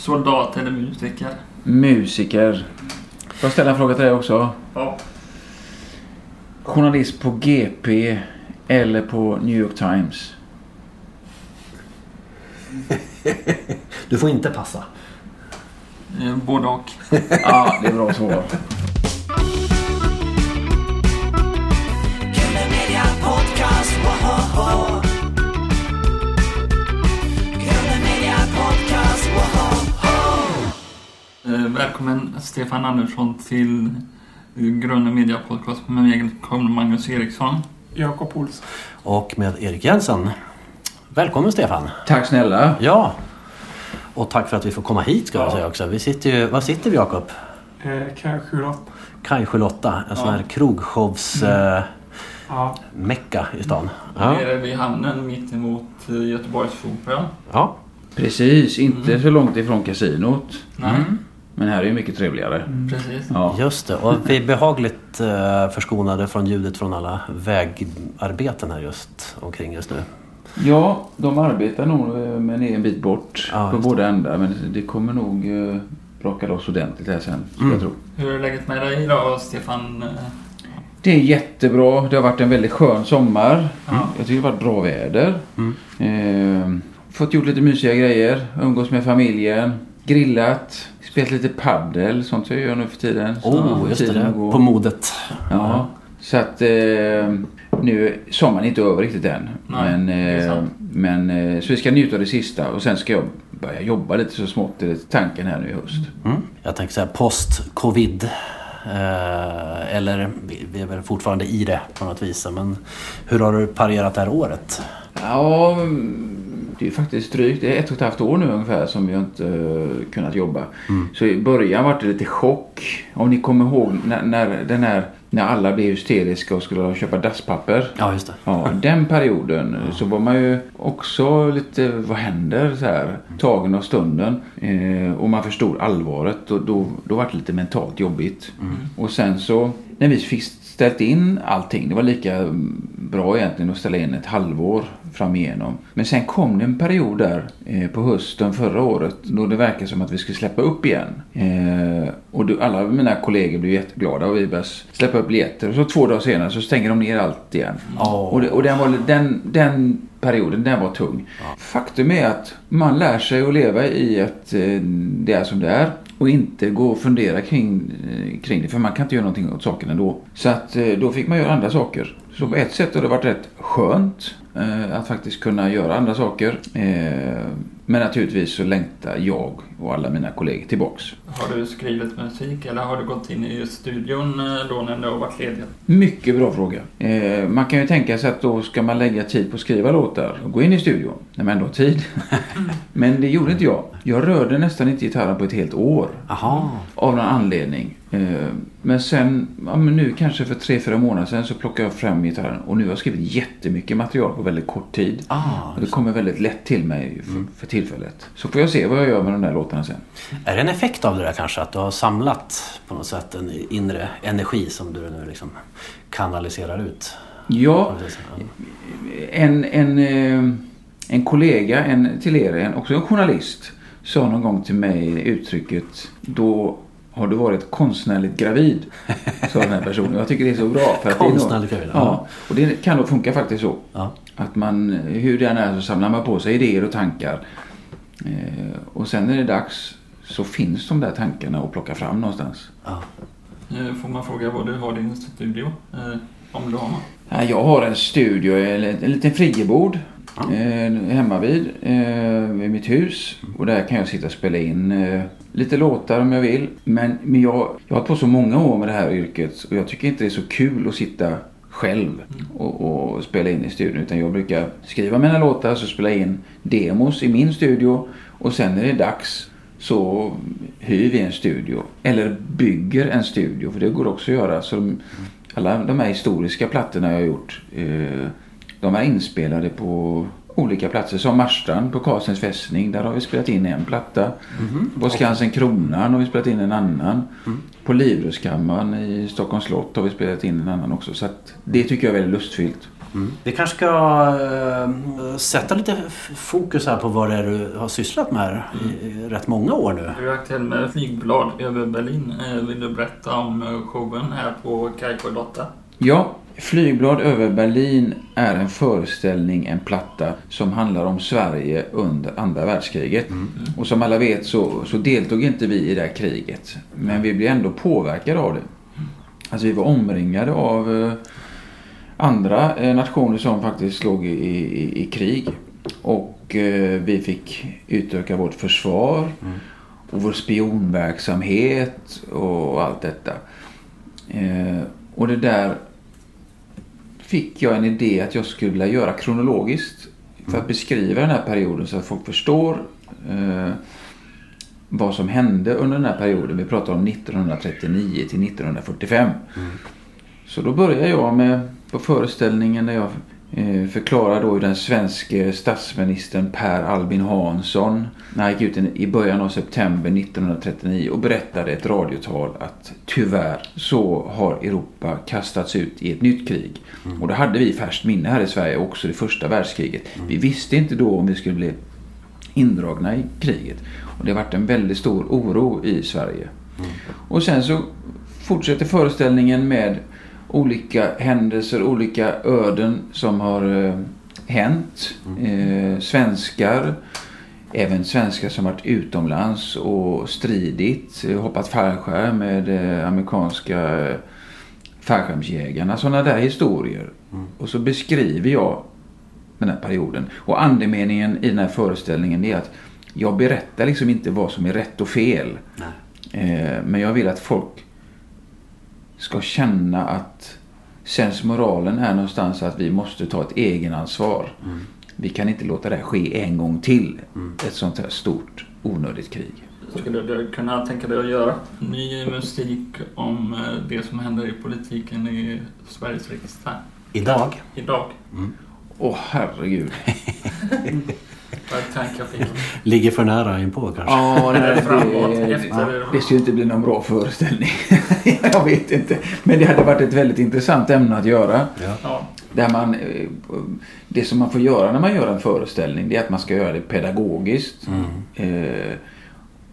Soldat eller musiker? Musiker. Får jag ställa en fråga till dig också? Ja. Journalist på GP eller på New York Times? Du får inte passa. Eh, både och. Ja, det är bra svar. Välkommen Stefan Andersson till eh, Gröna Media Podcast med mig kommer Magnus Eriksson. Jakob Olsson. Och med Erik Jensen. Välkommen Stefan. Tack snälla. Ja. Och tack för att vi får komma hit ska jag Ja. säga också. Vi sitter ju, var sitter vi Jakob? Eh, kanske något. Kaj 78, en sån här krogshows eh, Ja. mecka i stan. Ja. Nere vid hamnen mitt emot eh, Göteborgsoperan. ja. Precis, inte så långt ifrån kasinot. Nej, Men här är ju mycket trevligare. precis. Ja. Just det. Och vi är behagligt eh, förskonade från ljudet från alla vägarbeten här just omkring just nu. ja, de arbetar nog eh, men är en bit bort Ja, på båda ändar. Men det kommer nog eh, braka loss ordentligt här sen, Mm. jag tro. Hur är läget med dig idag Stefan? Det är jättebra. Det har varit en väldigt skön sommar. Ja. Jag tycker det har varit bra väder. Mm. Eh, fått gjort lite mysiga grejer. Umgås med familjen. Grillat. Spelat lite paddel. Sånt jag gör nu för tiden. Så Oh, just tiden det. går. På modet. Ja. Så att eh, nu är sommaren inte över riktigt än. Nej, men, är eh, men eh, så vi ska njuta av det sista och sen ska jag börja jobba lite så smått. Det är tanken här nu i höst. Mm. Jag tänker så här post-covid. Eh, eller vi- är väl fortfarande i det på något vis. Men hur har du parerat det här året? Ja, det är faktiskt drygt. Det är ett och ett halvt år nu ungefär som vi inte eh, kunnat jobba. Så i början var det lite chock. Om ni kommer ihåg när, när, den här, när alla blev hysteriska och skulle köpa dasspapper. Ja, just det. Ja, den perioden så var man ju också lite, vad händer så här, tagen av stunden. Eh, och man förstod allvaret och då, då var det lite mentalt jobbigt. Och sen så, när vi fick ställt in allting, det var lika bra egentligen att ställa in ett halvår fram igenom. Men sen kom det en period där eh, på hösten förra året då det verkade som att vi skulle släppa upp igen. Eh, och då, alla mina kollegor blev jätteglada och vi började släppa upp biljetter. Och så två dagar senare så stänger de ner allt igen. Åh. Och, det, och den, var, den, den perioden, den var tung. Faktum är att man lär sig att leva i att eh, det är som det är. Och inte gå och fundera kring, eh, kring det. För man kan inte göra någonting åt saken ändå. Så att eh, då fick man göra andra saker. Så på ett sätt har det varit rätt skönt eh, att faktiskt kunna göra andra saker. Eh, men naturligtvis så längtar jag och alla mina kollegor tillbaks. Har du skrivit musik eller har du gått in i studion eh, då när du har varit ledig? Mycket bra fråga. Eh, man kan ju tänka sig att då ska man lägga tid på att skriva låtar och gå in i studion när man ändå har tid. Men det gjorde inte jag. Jag rörde nästan inte gitarren på ett helt år. Aha. Av någon anledning. Eh, men sen, ja, men nu kanske för tre, fyra månader sedan så plockade jag fram gitarren och nu har jag skrivit jättemycket material på väldigt kort tid. Ah, Och det kommer väldigt lätt till mig för, för tillfället. Så får jag se vad jag gör med de där låtarna sen. Är det en effekt av det där kanske? Att du har samlat på något sätt en inre energi som du nu liksom kanaliserar ut? Ja, Ja. en, en, eh, en kollega en, till er, en, också en journalist, sa någon gång till mig uttrycket då har du varit konstnärligt gravid. Sa den här personen. Jag tycker det är så bra. För att det är nog- Konstnärligt gravid, ja. Och det kan nog funka faktiskt så. Ja. Att man, hur den är så samlar man på sig idéer och tankar. Eh, och sen när det är dags så finns de där tankarna att plocka fram någonstans. Ja. Eh, Får man fråga vad du har i din studio? Eh, Om du har någon? Ja, Jag har en studio, eller en liten friggebod eh, hemma vid, eh, vid mitt hus. Och där kan jag sitta och spela in eh, lite låtar om jag vill. Men, men jag, jag har hållit på så många år med det här yrket och jag tycker inte det är så kul att sitta själv och, och spela in i studion. Utan jag brukar skriva mina låtar, så spela in demos i min studio och sen när det är dags så hyr vi en studio. Eller bygger en studio, för det går också att göra. Så de, alla de här historiska plattorna jag har gjort, eh, de är inspelade på olika platser. Som Marstrand på Karlsens fästning, där har vi spelat in en platta. På Skansen Kronan har vi spelat in en annan. På Livrustkammaren i Stockholms slott har vi spelat in en annan också. Så att det tycker jag är väldigt lustfyllt. Mm. Vi kanske ska eh, sätta lite fokus här på vad det är du har sysslat med här i, i rätt många år nu. Du är aktuell med flygblad över Berlin. Eh, Vill du berätta om showen här på Kajko Lotta? Ja, Flygblad över Berlin är en föreställning, en platta som handlar om Sverige under andra världskriget. Och som alla vet så, så deltog inte vi i det här kriget. Men vi blev ändå påverkade av det. Alltså vi var omringade av eh, andra eh, nationer som faktiskt låg i, i, i krig. Och eh, vi fick utöka vårt försvar och vår spionverksamhet och allt detta. Eh, och det där fick jag en idé att jag skulle vilja göra kronologiskt. För att beskriva den här perioden så att folk förstår eh, vad som hände under den här perioden. Vi pratar om 1939 till 1945. Så då började jag med på föreställningen där jag förklarar då hur den svenske statsministern Per Albin Hansson när han gick ut i början av september 1939 och berättade ett radiotal att tyvärr så har Europa kastats ut i ett nytt krig. Och då hade vi färskt minne här i Sverige också det första världskriget. Vi visste inte då om vi skulle bli indragna i kriget. Och det har varit en väldigt stor oro i Sverige. Och sen så fortsätter föreställningen med olika händelser, olika öden som har eh, hänt. Eh, svenskar, även svenskar som varit utomlands och stridit, eh, hoppat fallskärm med eh, amerikanska eh, fallskärmsjägarna. Sådana där historier. Och så beskriver jag den här perioden. Och andemeningen i den här föreställningen är att jag berättar liksom inte vad som är rätt och fel. Eh, men jag vill att folk ska känna att sensmoralen är någonstans att vi måste ta ett egenansvar. Vi kan inte låta det här ske en gång till. Ett sånt här stort onödigt krig. Skulle du kunna tänka dig att göra ny musik om eh, det som händer i politiken i Sveriges riksdag Idag. idag? Åh herregud. Vad är tanken jag fick? Ligger för nära inpå kanske. Ja, det, Framåt, det, efter. det skulle inte bli någon bra föreställning. jag vet inte. Men det hade varit ett väldigt intressant ämne att göra. Ja. Ja, Där man, eh, det som man får göra när man gör en föreställning det är att man ska göra det pedagogiskt. Eh,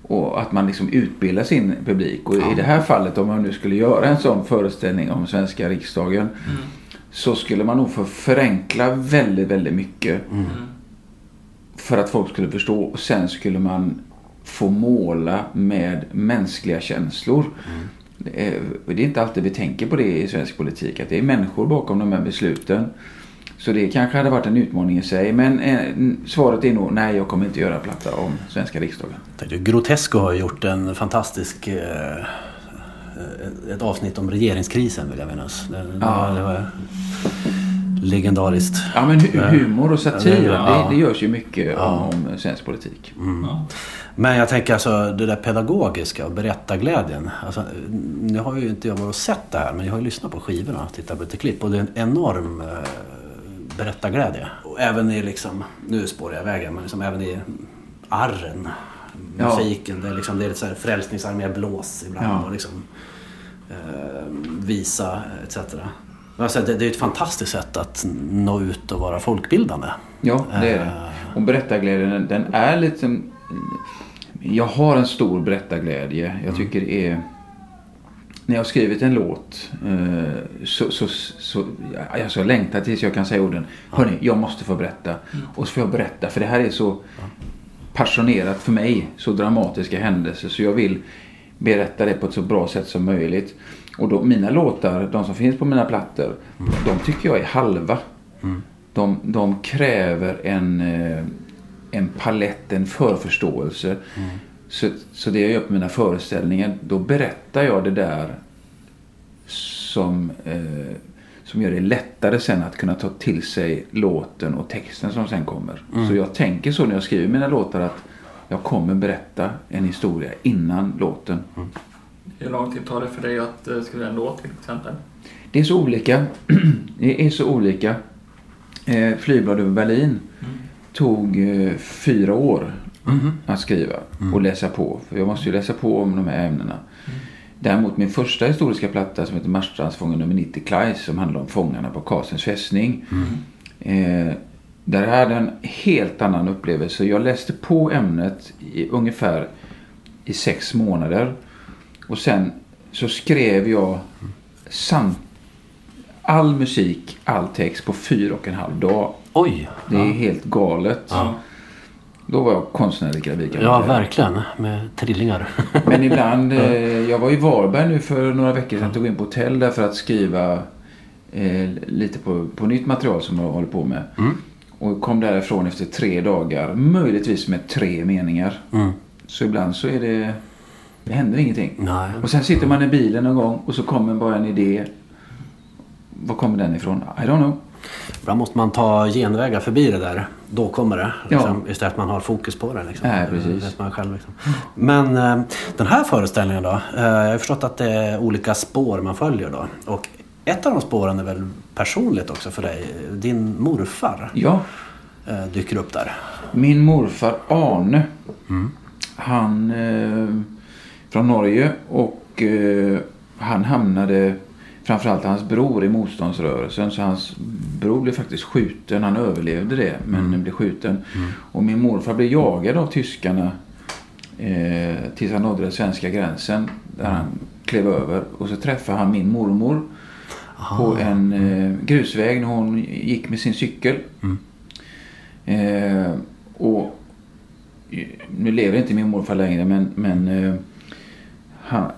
och att man liksom utbildar sin publik. Och i det här fallet om man nu skulle göra en sån föreställning om svenska riksdagen. Så skulle man nog få förenkla väldigt, väldigt mycket. För att folk skulle förstå. Och sen skulle man få måla med mänskliga känslor. Det är, det är inte alltid vi tänker på det i svensk politik. Att det är människor bakom de här besluten. Så det kanske hade varit en utmaning i sig. Men eh, svaret är nog nej, jag kommer inte göra platta om svenska riksdagen. Grotesco har gjort en fantastisk... Eh, ett avsnitt om regeringskrisen vill jag minnas. Det, Ja. var legendariskt. Ja, men hu- humor och satir, Ja. det, det görs ju mycket Ja. om, om svensk politik. ja. Men jag tänker alltså det där pedagogiska och berättarglädjen. Alltså, nu har ju inte jag varit och sett det här men jag har ju lyssnat på skivorna och tittat på lite klipp och det är en enorm eh, berättarglädje. Och även i liksom, nu spårar jag här, men liksom även i arren. Ja. Musiken, det är, liksom, det är lite så här frälsningsarmé-blås ibland Ja. och liksom eh, visa etc. Alltså, det, det är ett fantastiskt sätt att nå ut och vara folkbildande. Ja, det är det. Och berättarglädjen, den- är lite... Jag har en stor berättarglädje. Jag tycker det är... När jag har skrivit en låt eh, så, så, så jag, jag så längtar tills jag kan säga orden. Hörni, jag måste få berätta. Och så får jag berätta. För det här är så passionerat för mig. Så dramatiska händelser. Så jag vill berätta det på ett så bra sätt som möjligt. Och då, mina låtar, de som finns på mina plattor, de tycker jag är halva. De, de kräver en, eh, en palett, en förförståelse. Så, så det jag gör på mina föreställningar, då berättar jag det där som, eh, som gör det lättare sen att kunna ta till sig låten och texten som sen kommer. Så jag tänker så när jag skriver mina låtar att jag kommer berätta en historia innan låten. Hur lång tid tar det för dig att eh, skriva en låt till exempel? Det är så olika. Det är så olika. Eh, Flygblad över Berlin tog eh, fyra år att skriva och läsa på. För jag måste ju läsa på om de här ämnena. Däremot min första historiska platta som heter Marstrandsfången nummer 90 Kleis som handlar om fångarna på Karlsens fästning. Eh, där hade jag en helt annan upplevelse. Jag läste på ämnet i ungefär i sex månader. Och sen så skrev jag samt all musik, all text på fyra och en halv dag. Oj! Det är helt galet. Ja. Då var jag konstnärligt gravid Ja, verkligen. Med trillingar. Men ibland, eh, jag var i Varberg nu för några veckor sedan, tog in på hotell där för att skriva eh, lite på, på nytt material som jag håller på med. Och kom därifrån efter tre dagar, möjligtvis med tre meningar. Mm. Så ibland så är det, det händer ingenting. Nej. Och sen sitter man i bilen någon gång och så kommer bara en idé. Var kommer den ifrån? I don't know. Ibland måste man ta genvägar förbi det där. Då kommer det. Liksom, Istället för att man har fokus på det. Liksom. Nej, precis. Man själv, liksom. Men eh, den här föreställningen då. Eh, jag har förstått att det är olika spår man följer då. Och ett av de spåren är väl personligt också för dig. Din morfar Ja, eh, dyker upp där. Min morfar Arne. Han eh, från Norge och eh, han hamnade framförallt hans bror i motståndsrörelsen. Så hans bror blev faktiskt skjuten. Han överlevde det men blev skjuten. Och min morfar blev jagad av tyskarna eh, tills han nådde den svenska gränsen. Där han klev över. Och så träffade han min mormor på en eh, grusväg när hon gick med sin cykel. Eh, och eh, nu lever inte min morfar längre men, men eh, han,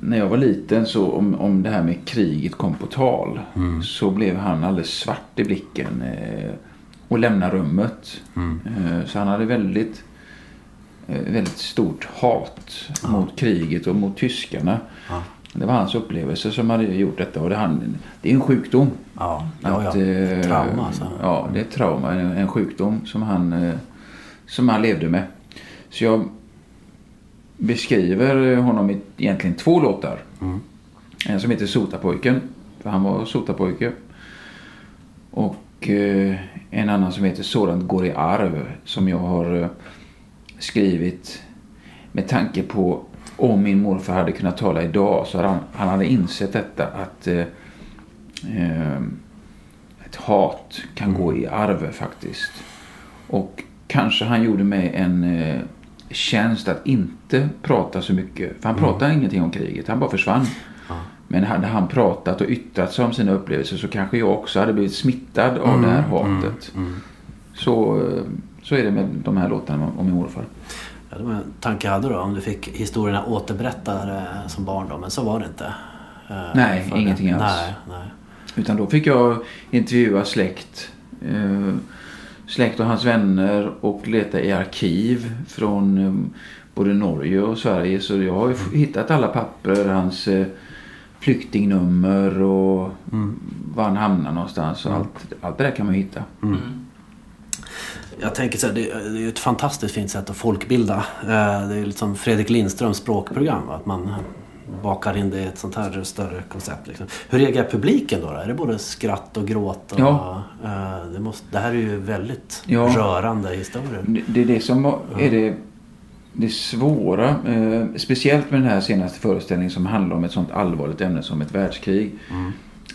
när jag var liten så om, om det här med kriget kom på tal så blev han alldeles svart i blicken eh, och lämnade rummet. Eh, så han hade väldigt eh, väldigt stort hat mot kriget och mot tyskarna. Ja. Det var hans upplevelse som hade gjort detta. Och det, han, det är en sjukdom. Ja, ja, Att, ja. eh, Trauma alltså. Ja, det är ett trauma. En, en sjukdom som han, eh, som han levde med. Så jag beskriver honom i egentligen två låtar. Mm. En som heter Sotapojken. För han var sotapojke. Och eh, en annan som heter Sådant går i arv. Som jag har eh, skrivit med tanke på om min morfar hade kunnat tala idag så hade han, han hade insett detta att eh, eh, ett hat kan gå i arv faktiskt. Och kanske han gjorde mig en tjänst att inte prata så mycket. För han pratade ingenting om kriget, han bara försvann. Men hade han pratat och yttrat sig om sina upplevelser så kanske jag också hade blivit smittad av det här hatet. Så, eh, så är det med de här låtarna om min morfar. Ja, det var en tanke jag hade då. Om du fick historierna återberättade som barn då. Men så var det inte. eh, Nej, för det. ingenting alls. Nej, nej. Utan då fick jag intervjua släkt. Släkt och hans vänner och leta i arkiv från eh, både Norge och Sverige. Så jag har ju hittat alla papper, hans eh, flyktingnummer och var han hamnar någonstans. Och allt, allt det där kan man hitta. Jag tänker så här, det, är ju ett fantastiskt fint sätt att folkbilda. Eh, Det är liksom Fredrik Lindströms språkprogram. va? Att man bakar in det i ett sånt här större koncept. Liksom. Hur reagerar publiken då, då? Är det både skratt och gråt? Och, Ja. eh, det, måste, det här är ju väldigt Ja. rörande historier. Det, det är det som är det, det svåra. Eh, speciellt med den här senaste föreställningen som handlar om ett sånt allvarligt ämne som ett världskrig.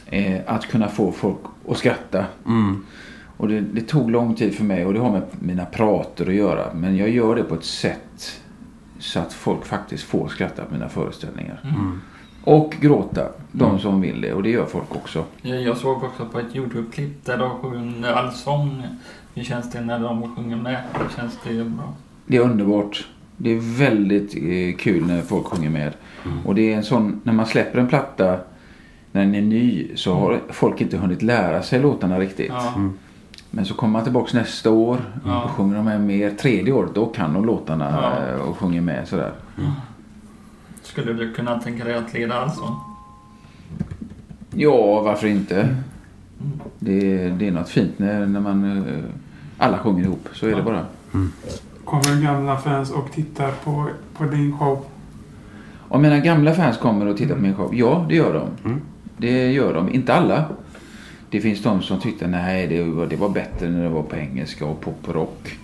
Eh, att kunna få folk att skratta. Mm. Och det, det tog lång tid för mig och det har med mina prater att göra. Men jag gör det på ett sätt så att folk faktiskt får skratta på mina föreställningar. Och gråta, de som vill det. Och det gör folk också. Jag, jag såg också på ett Youtube-klipp där de sjunger allsång. Hur känns det när de sjunger med? Hur känns det bra? Det är underbart. Det är väldigt eh, kul när folk sjunger med. Och det är en sån, när man släpper en platta när den är ny så har folk inte hunnit lära sig låtarna riktigt. Ja. Men så kommer man tillbaks nästa år Ja. och sjunger de med mer. Tredje året, då kan de låtarna Ja. eh, och sjunger med sådär. Skulle du kunna tänka dig att leda allsång? Ja, varför inte? Det, är- det är något fint när, när man eh, alla sjunger ihop. Så är det bara. Kommer gamla fans och tittar på, på din show? Om mina gamla fans kommer och tittar på min show, ja det gör de. Det gör de. Inte alla. Det finns de som tyckte nej det var, det var bättre när det var på engelska och pop och rock.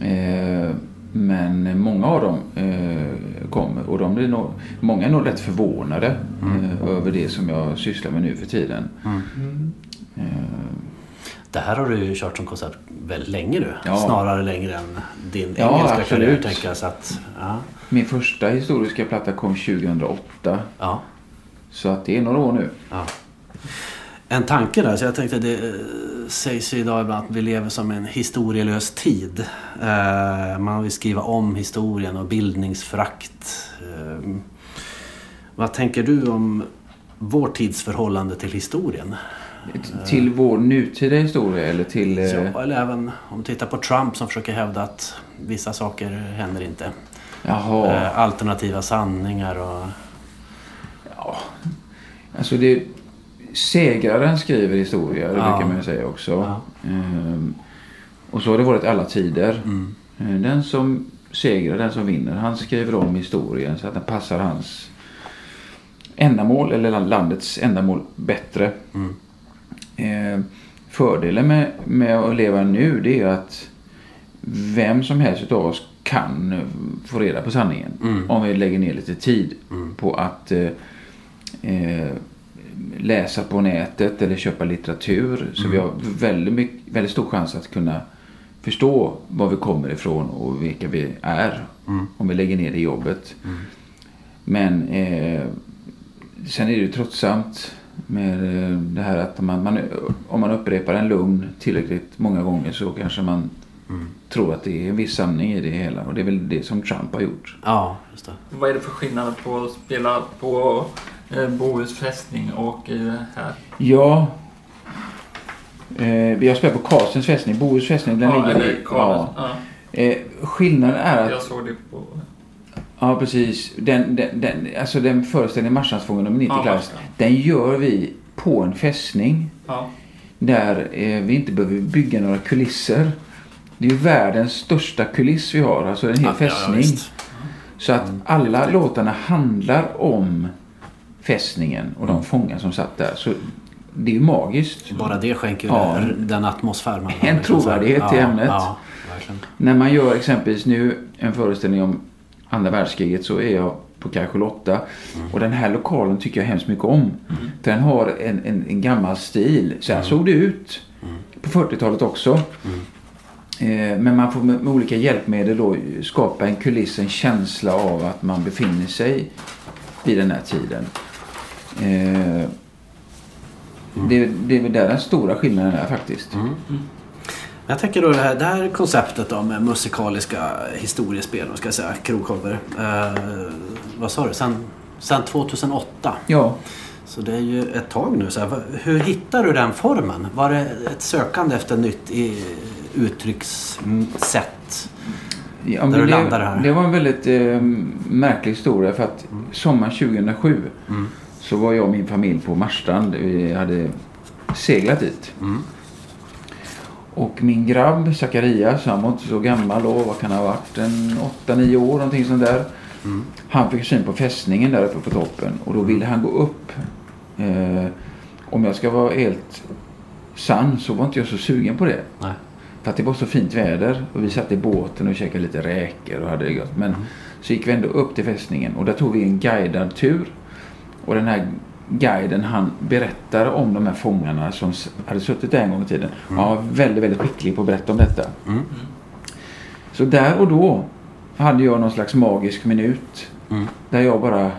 Eh, men många av dem eh, kommer och de blir nog, många är nog rätt förvånade eh, över det som jag sysslar med nu för tiden. Mm. Eh, Det här har du ju kört som koncept väldigt länge nu. Ja. Snarare längre än din Ja, engelska absolut. karriär tänker jag. Så att, ja, min första historiska platta kom 2008. ja, Så att det är några år nu. ja. En tanke där, så jag tänkte det eh, sägs ju idag ibland att vi lever som en historielös tid. Eh, man vill skriva om historien och bildningsförakt. Eh, vad tänker du om vår tids förhållande till historien? Till vår nutida historia eller till... Ja, eller även om du tittar på Trump som försöker hävda att vissa saker händer inte. Jaha. Alternativa sanningar och... Alltså det... Segraren skriver historia, det brukar man ju säga också. Ehm, och så har det varit alla tider. Mm. Eh, Den som segrar, den som vinner, han skriver om historien så att den passar hans ändamål eller landets ändamål bättre. Mm. Eh, fördelen med, med att leva nu det är att vem som helst av oss kan få reda på sanningen. Mm. Om vi lägger ner lite tid Mm. på att eh, eh, läsa på nätet eller köpa litteratur. Så vi har väldigt, mycket, väldigt stor chans att kunna förstå var vi kommer ifrån och vilka vi är. Mm. Om vi lägger ner det jobbet. Men eh, sen är det ju tröttsamt med eh, det här att man, man, om man upprepar en lugn tillräckligt många gånger så kanske man tror att det är en viss sanning i det hela. Och det är väl det som Trump har gjort. Ja, just det. Vad är det för skillnad på att spela på Bohus fästning och det här? Ja. Eh, vi har spelat på Karlsens fästning. Bohus fästning den ja, ligger eller i... Karlens. Ja. Ja. Eh, skillnaden är att... Jag såg det på... Ja, precis. Den, den, den, alltså den föreställningen Marstrandsfången nummer 90 Ja, klass. Den gör vi på en fästning. Ja. Där eh, vi inte behöver bygga några kulisser. Det är ju världens största kuliss vi har. Alltså en hel Ja, fästning. Så att alla låtarna handlar om fästningen och de fångar som satt där. Så det är ju magiskt. Bara det skänker Ja. den- atmosfär man En liksom trovärdighet till ja, ämnet. Ja. När man gör exempelvis nu en föreställning om andra världskriget så är jag på Kaj Charlotta. Och den här lokalen tycker jag hemskt mycket om. För den har en, en, en gammal stil. Så här såg det ut på 40-talet också. Eh, Men man får med, med olika hjälpmedel då skapa en kuliss, en känsla av att man befinner sig vid den här tiden. Eh, Det, det är väl där den stora skillnaden är faktiskt. Jag tänker då det här, det här konceptet då med musikaliska historiespel, ska jag säga, krogshower. Eh, vad sa du? Sen, sen 2008. Ja, Så det är ju ett tag nu. Så här, hur hittar du den formen? Var det ett sökande efter nytt i uttryckssätt? Ja, Där du det, här. det var en väldigt eh, märklig historia för att sommaren 2007 Mm. Så var jag och min familj på Marstrand. Vi hade seglat dit. Mm. Och min grabb Zacharias, han var inte så gammal då, vad kan han ha varit? En 8-9 år någonting sånt där. Mm. Han fick syn på fästningen där uppe på toppen och då ville han gå upp. Eh, om jag ska vara helt sann så var inte jag så sugen på det. Nej. För att det var så fint väder och vi satt i båten och käkade lite räkor och hade det gott. Men så gick vi ändå upp till fästningen och där tog vi en guidad tur. Och den här guiden han berättade om de här fångarna som hade suttit där en gång i tiden. Han var väldigt, väldigt skicklig på att berätta om detta. Mm. Så där och då hade jag någon slags magisk minut. Mm. Där jag bara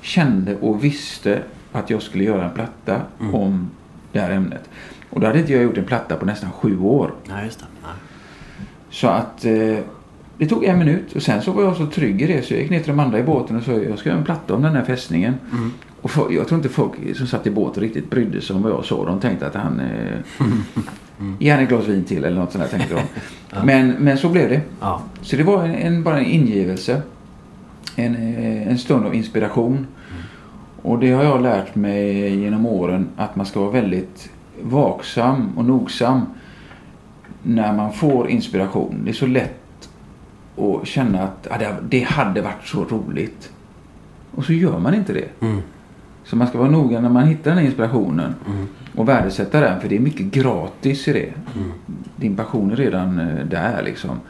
kände och visste att jag skulle göra en platta Mm. om det här ämnet. Och då hade inte jag gjort en platta på nästan sju år. Nej, just det. Nej. Så att eh, det tog en minut och sen så var jag så trygg i det så jag gick ner till de andra i båten och sa jag ska göra en platta om den här fästningen. Mm. Och för, jag tror inte folk som satt i båten riktigt brydde sig om vad jag sa. De tänkte att han... Eh, Ge han ett glas vin till eller något sånt där tänkte de. men, men så blev det. Ja. Så det var en, en, bara en ingivelse. En, eh, en stund av inspiration. Och det har jag lärt mig genom åren att man ska vara väldigt vaksam och nogsam när man får inspiration. Det är så lätt att känna att ja, det- hade varit så roligt. Och så gör man inte det. Mm. Så man ska vara noga när man hittar den här inspirationen Mm. och värdesätta den för det är mycket gratis i det. Mm. Din passion är redan eh, där liksom.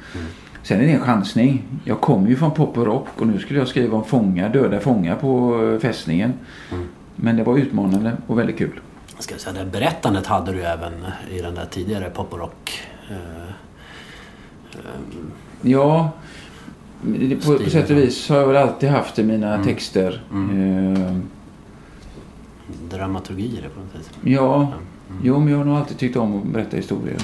Sen är det en chansning. Jag kommer ju från pop och rock och nu skulle jag skriva om fångar, döda fångar på eh, fästningen. Men det var utmanande och väldigt kul. Ska jag säga, det berättandet hade du även i den där tidigare pop och rock. Ja, det- på, på sätt och vis har jag väl alltid haft i mina texter. Eh, dramaturgier på något vis. ja, jo men jag har nog alltid tyckt om att berätta historier.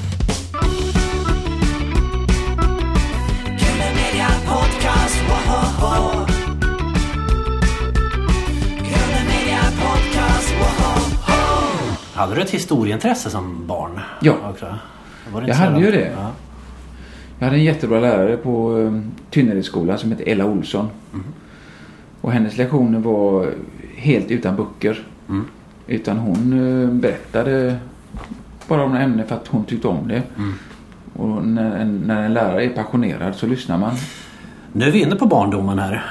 Hade du ett historieintresse som barn? Ja. Det Jag inte så hade ju det. Ja. Jag hade en jättebra lärare på uh, Tynneredsskolan som hette Ella Olsson. Och hennes lektioner var helt utan böcker. Mm. Utan hon eh, berättade bara om ämne för att hon tyckte om det. Mm. Och när en, när en lärare är passionerad så lyssnar man. Nu är vi inne på barndomen här.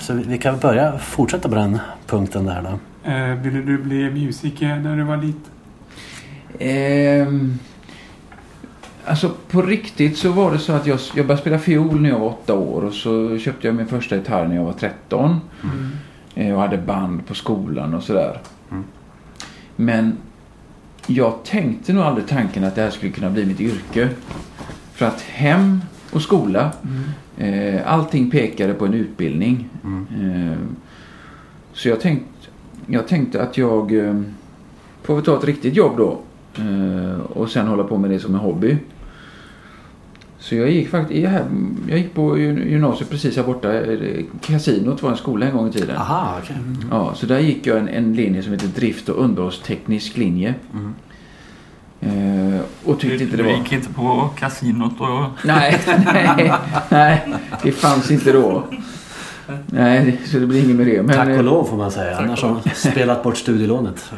Så vi- vi kan börja fortsätta på den punkten där då. Eh, ville du bli musiker när du var liten? Ehm, alltså på riktigt så var det så att jag, jag började spela fiol när jag var åtta år och så köpte jag min första gitarr när jag var 13. Eh, och hade band på skolan och sådär. Men jag tänkte nog aldrig tanken att det här skulle kunna bli mitt yrke. För att hem och skola, eh, allting pekade på en utbildning. Eh, så jag tänkte, jag tänkte att jag eh, får väl ta ett riktigt jobb då. Eh, och sen hålla på med det som en hobby. Så jag gick faktiskt, jag, jag gick på gymnasiet precis här borta. Eh, Kasinot var en skola en gång i tiden. Aha, okej. Ja, så där gick jag en, en linje som heter drift och underhållsteknisk linje. Eh, och Du, tyckte inte det du var... gick inte på kasinot och... Nej, nej, nej, det fanns inte då. Nej, så det blir inget med det. Men, Tack och eh, lov får man säga. Annars har de spelat bort studielånet.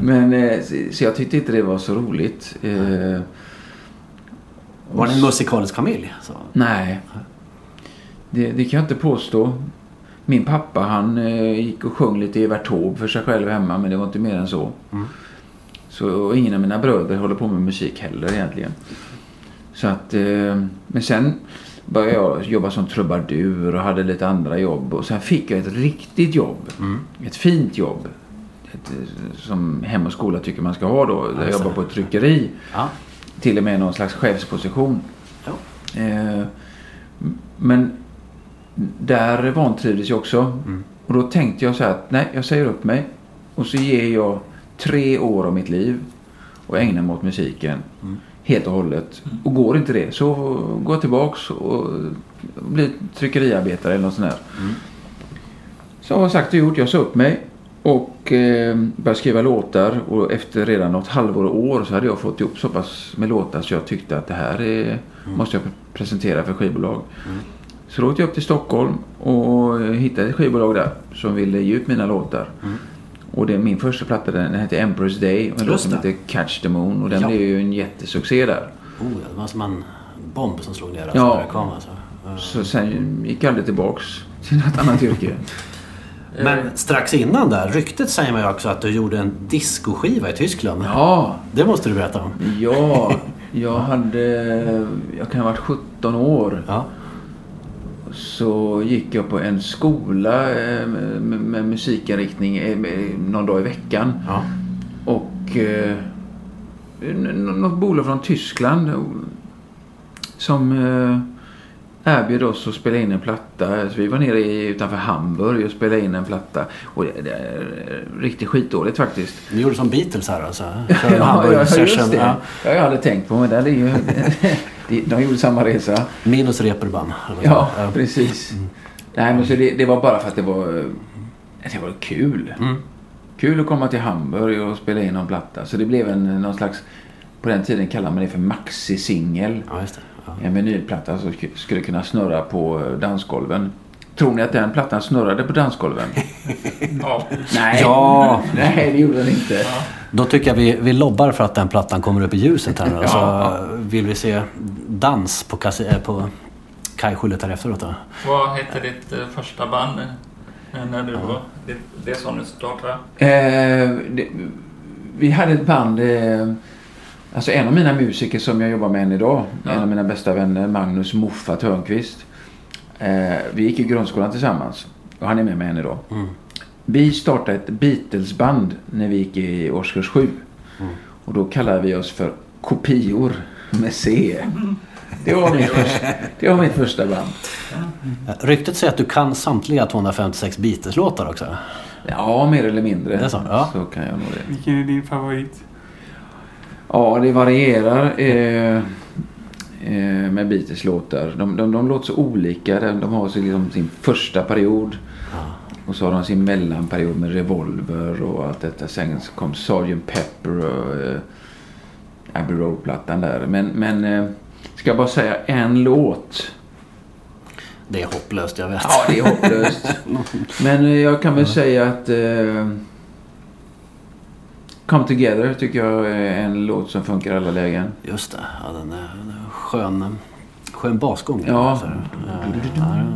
Men, eh, så- så jag tyckte inte det var så roligt. Eh, Var det en musikalisk familj? Så. Nej. Det, det kan jag inte påstå. Min pappa han gick och sjöng lite Evert Taube för sig själv hemma men det var inte mer än så. Så och ingen av mina bröder håller på med musik heller egentligen. Så att, men sen började jag jobba som trubadur och hade lite andra jobb. Och sen fick jag ett riktigt jobb. Ett fint jobb. Ett, eh, som hem och skola tycker man ska ha då. Där jag jobbar på ett tryckeri. Ja. Till och med någon slags chefsposition. Ja. Eh, men där vantrivdes jag också. Och då tänkte jag så här att nej, jag säger upp mig. Och så ger jag tre år av mitt liv och ägnar mig åt musiken. Helt och hållet. Och går inte det så går jag tillbaks och blir tryckeriarbetare eller något sånt där. Så har jag sagt och gjort. Jag sa upp mig. Och eh, började skriva låtar och efter redan något halvår och år så hade jag fått ihop så pass med låtar så jag tyckte att det här är, måste jag presentera för skivbolag. Så då åkte jag upp till Stockholm och hittade ett skivbolag där som ville ge ut mina låtar. Och det, min första platta den hette Emperor's Day och en låt som det. heter Catch the Moon och den Ja. blev ju en jättesuccé där. Oh, ja, det var som en bomb som slog ner alltså, Ja. när det kom. Alltså. Så sen gick jag aldrig tillbaks till något annat yrke. Men strax innan där, ryktet säger man ju också att du gjorde en discoskiva i Tyskland. Ja, Det måste du berätta om. ja. Jag hade, jag kan ha varit 17 år. Ja. Så gick jag på en skola eh, med, musikinriktning eh, någon dag i veckan. Ja. Och eh, något bolag från Tyskland eh, som eh, erbjöd oss att spela in en platta. Så vi var nere i, utanför Hamburg och spelade in en platta. Och det, det är riktigt skitdåligt faktiskt. Ni gjorde som Beatles här alltså? Ja, ja, just det. Ja. Ja, jag hade tänkt på men det är ju, de, de gjorde samma resa. Minus reperban. Ja, precis. Nej, men så det, det var bara för att det var, det var kul. Mm. Kul att komma till Hamburg och spela in någon platta. Så det blev en, någon slags, på den tiden kallade man det för maxi-singel. Ja. Ja. En vinylplatta som sk- skulle kunna snurra på dansgolven. Tror ni att den plattan snurrade på dansgolven? Ja. Nej, Ja. nej det gjorde den inte. Då tycker jag vi, vi lobbar för att den plattan kommer upp i ljuset här nu. Så vill vi se dans på, kassi- äh, på kajskjulet här efteråt då. Vad hette ditt eh, första band? eh, När du var... Det, det som du startade? Eh, det, vi hade ett band. Eh, Alltså en av mina musiker som jag jobbar med än idag, Ja. en av mina bästa vänner, Magnus Moffa Törnqvist. Eh, vi gick i grundskolan tillsammans och han är med mig än idag. Mm. Vi startade ett Beatles-band när vi gick i årskurs 7. Mm. Och då kallade vi oss för Kopior med C. Det var mitt första, det var mitt första band. Ryktet säger att du kan samtliga 256 Beatles-låtar också. Ja, mer eller mindre. Det är så, ja. så kan jag nog det. Vilken är din favorit? Ja, det varierar eh, eh, med Beatles låtar. De, de, de låter så olika. De, har så liksom sin första period. Och så har de sin mellanperiod med Revolver och allt detta. Sen kom Sgt. Pepper och eh, Abbey Road-plattan där. Men, men eh, ska jag bara säga en låt? Det är hopplöst, jag vet. Ja, det är hopplöst. Men eh, jag kan väl säga att eh, Come Together tycker jag är en låt som funkar i alla lägen. Just det, ja, den är, den är skön, skön basgång. Ja.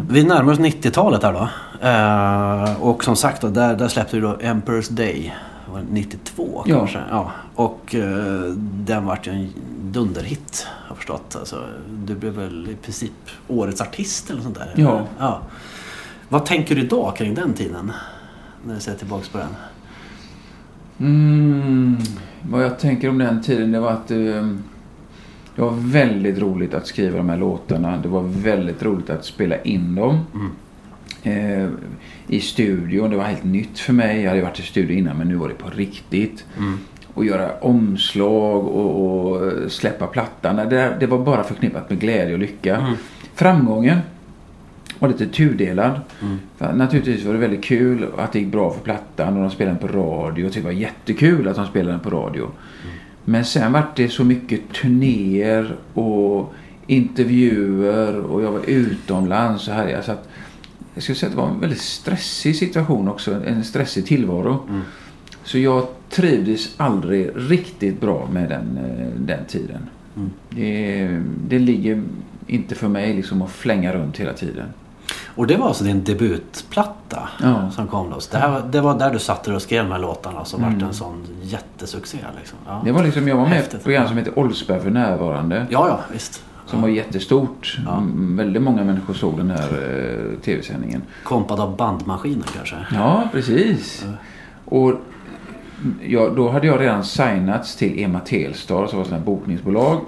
Vi närmar oss 90-talet här då. Eh, och som sagt, då, där, där släppte du då Emperor's Day. Det var 92 Ja. kanske. Ja. Och eh, den vart ju en dunderhit har jag förstått. Alltså, du blev väl i princip årets artist eller sånt där? Ja. ja. Vad tänker du idag kring den tiden? När du ser tillbaka på den. Mm, vad jag tänker om den tiden det var att eh, det var väldigt roligt att skriva de här låtarna. Det var väldigt roligt att spela in dem. Eh, I studion. Det var helt nytt för mig. Jag hade varit i studio innan men nu var det på riktigt. Och göra omslag och, och släppa plattan. Det, det var bara förknippat med glädje och lycka. Framgången var lite tudelad. För Naturligtvis var det väldigt kul att det gick bra för plattan och de spelade den på radio. Det var jättekul att de spelade den på radio. Men sen var det så mycket turnéer och intervjuer och jag var utomlands och här. Så att, jag skulle säga att det var en väldigt stressig situation också. En stressig tillvaro. Så jag trivdes aldrig riktigt bra med den, eh, den tiden. Det, det ligger inte för mig liksom att flänga runt hela tiden. Och det var alltså din debutplatta Ja. som kom då. Så det, här, det var där du satt och skrev de här låtarna som vart en sån jättesuccé. Liksom. Ja. Mm. Det var liksom, jag var med i ett program som heter Oldsberg för närvarande. ja, ja, visst. Som var jättestort. Ja. Mm, Väldigt många människor såg den här eh, tv-sändningen. Kompad av bandmaskiner kanske. Ja, precis. Och ja, då hade jag redan signats till Ema Telstar som var ett bokningsbolag.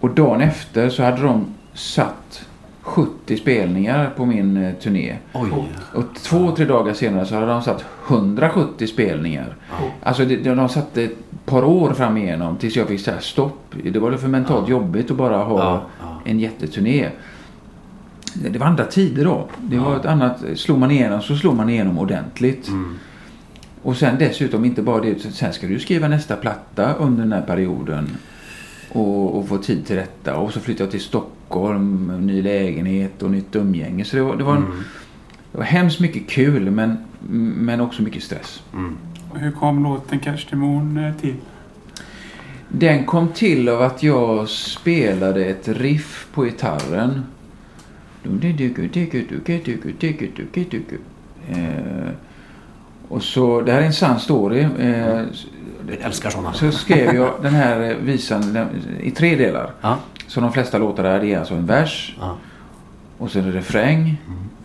Och dagen efter så hade de satt 70 spelningar på min eh, turné. Oj. Och två, tre dagar senare så hade de satt 170 spelningar. Alltså det, de de satte ett par år fram igenom tills jag fick säga stopp. Det var för mentalt jobbigt att bara ha Ja, ja. en jätteturné. Det var andra tider då. Det var ett annat, slog man igenom så slog man igenom ordentligt. Mm. Och sen dessutom inte bara det, sen ska du skriva nästa platta under den här perioden. Och, och få tid till detta. Och så flyttade jag till Stockholm, ny lägenhet och nytt umgänge. Så det var, det var, en, Mm. det var hemskt mycket kul men, men också mycket stress. Mm. Och hur kom låten Kerstemon eh, till? Den kom till av att jag spelade ett riff på gitarren. Eh, Och så, det här är en sann story. Eh, älskar sådana. Så skrev jag den här eh, visan den, i tre delar. Ja. Så de flesta låtar där det är alltså en vers. Ja. Och sen en refräng.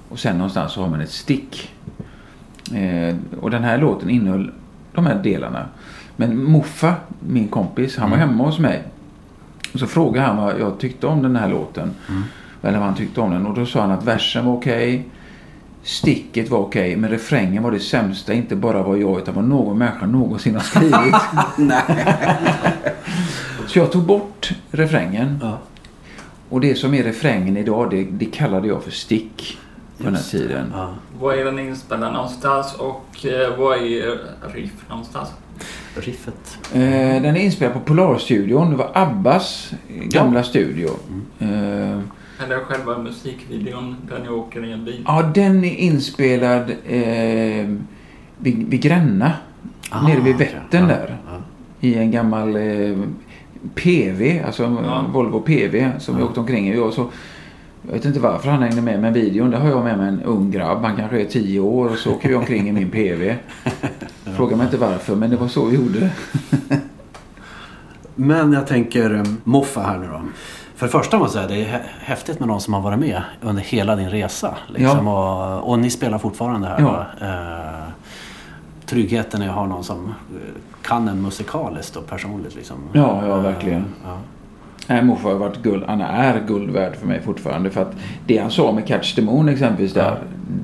Och sen någonstans så har man ett stick. Eh, och den här låten innehöll de här delarna. Men Muffa, min kompis, han var hemma hos mig. Och så frågade han vad jag tyckte om den här låten. Eller vad han tyckte om den. Och då sa han att versen var okej. Sticket var okej. men refrängen var det sämsta. Inte bara var jag utan vad någon människa någonsin har skrivit. så jag tog bort refrängen. Ja. Och det som är refrängen idag, det, det kallade jag för stick på den här tiden. Ja. Var är den inspelad någonstans och eh, var är Riff någonstans? Riffet. Eh, den är inspelad på Polarstudion. Det var Abbas gamla studio. Eh, Eller själva musikvideon där ni åker i en bil? ja, den är inspelad eh, vid, vid Gränna. Ah, nere vid. Vättern Ja, där. ja. I en gammal eh, PV, alltså Ja. Volvo PV som vi åkte omkring i. Och så, jag vet inte varför han hängde med med videon. Där har jag med mig en ung grabb. Han kanske är tio år och så åker vi omkring i min PV. Fråga mig inte varför men det var så vi gjorde. Men jag tänker um, Moffa här nu då. För det första måste jag säga, det är hä- häftigt med någon som har varit med under hela din resa. Liksom, och, och ni spelar fortfarande här. Ja. Eh, tryggheten är att ha någon som eh, kan en musikaliskt och personligt. Liksom. Ja, ja, Eh, verkligen. ja. Nej, Moffa har varit guld. Han är guld värd för mig fortfarande. För att det han sa med Catch the Moon exempelvis där. Ja.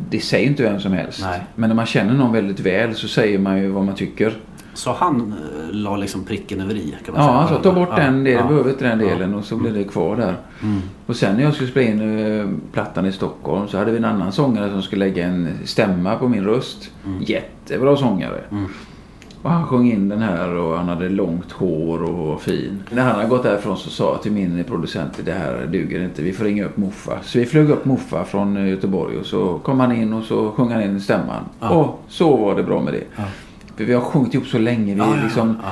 Det säger inte vem som helst. Nej. Men när man känner någon väldigt väl så säger man ju vad man tycker. Så han eh, la liksom pricken över i kan man Ja, säga. han sa ta bort den delen, ja. behöver inte den delen och så blev det kvar där. Mm. Och sen när jag skulle spela in eh, plattan i Stockholm så hade vi en annan sångare som skulle lägga en stämma på min röst. Jättebra sångare. Mm. Och han sjöng in den här och han hade långt hår och var fin. När han hade gått därifrån så sa jag till min producent det här duger inte, vi får ringa upp Moffa. Så vi flög upp Moffa från eh, Göteborg och så kom han in och så sjöng han in stämman. Ja. Och så var det bra med det. Ja. Vi har sjungit ihop så länge. Vi, Ja, liksom, ja.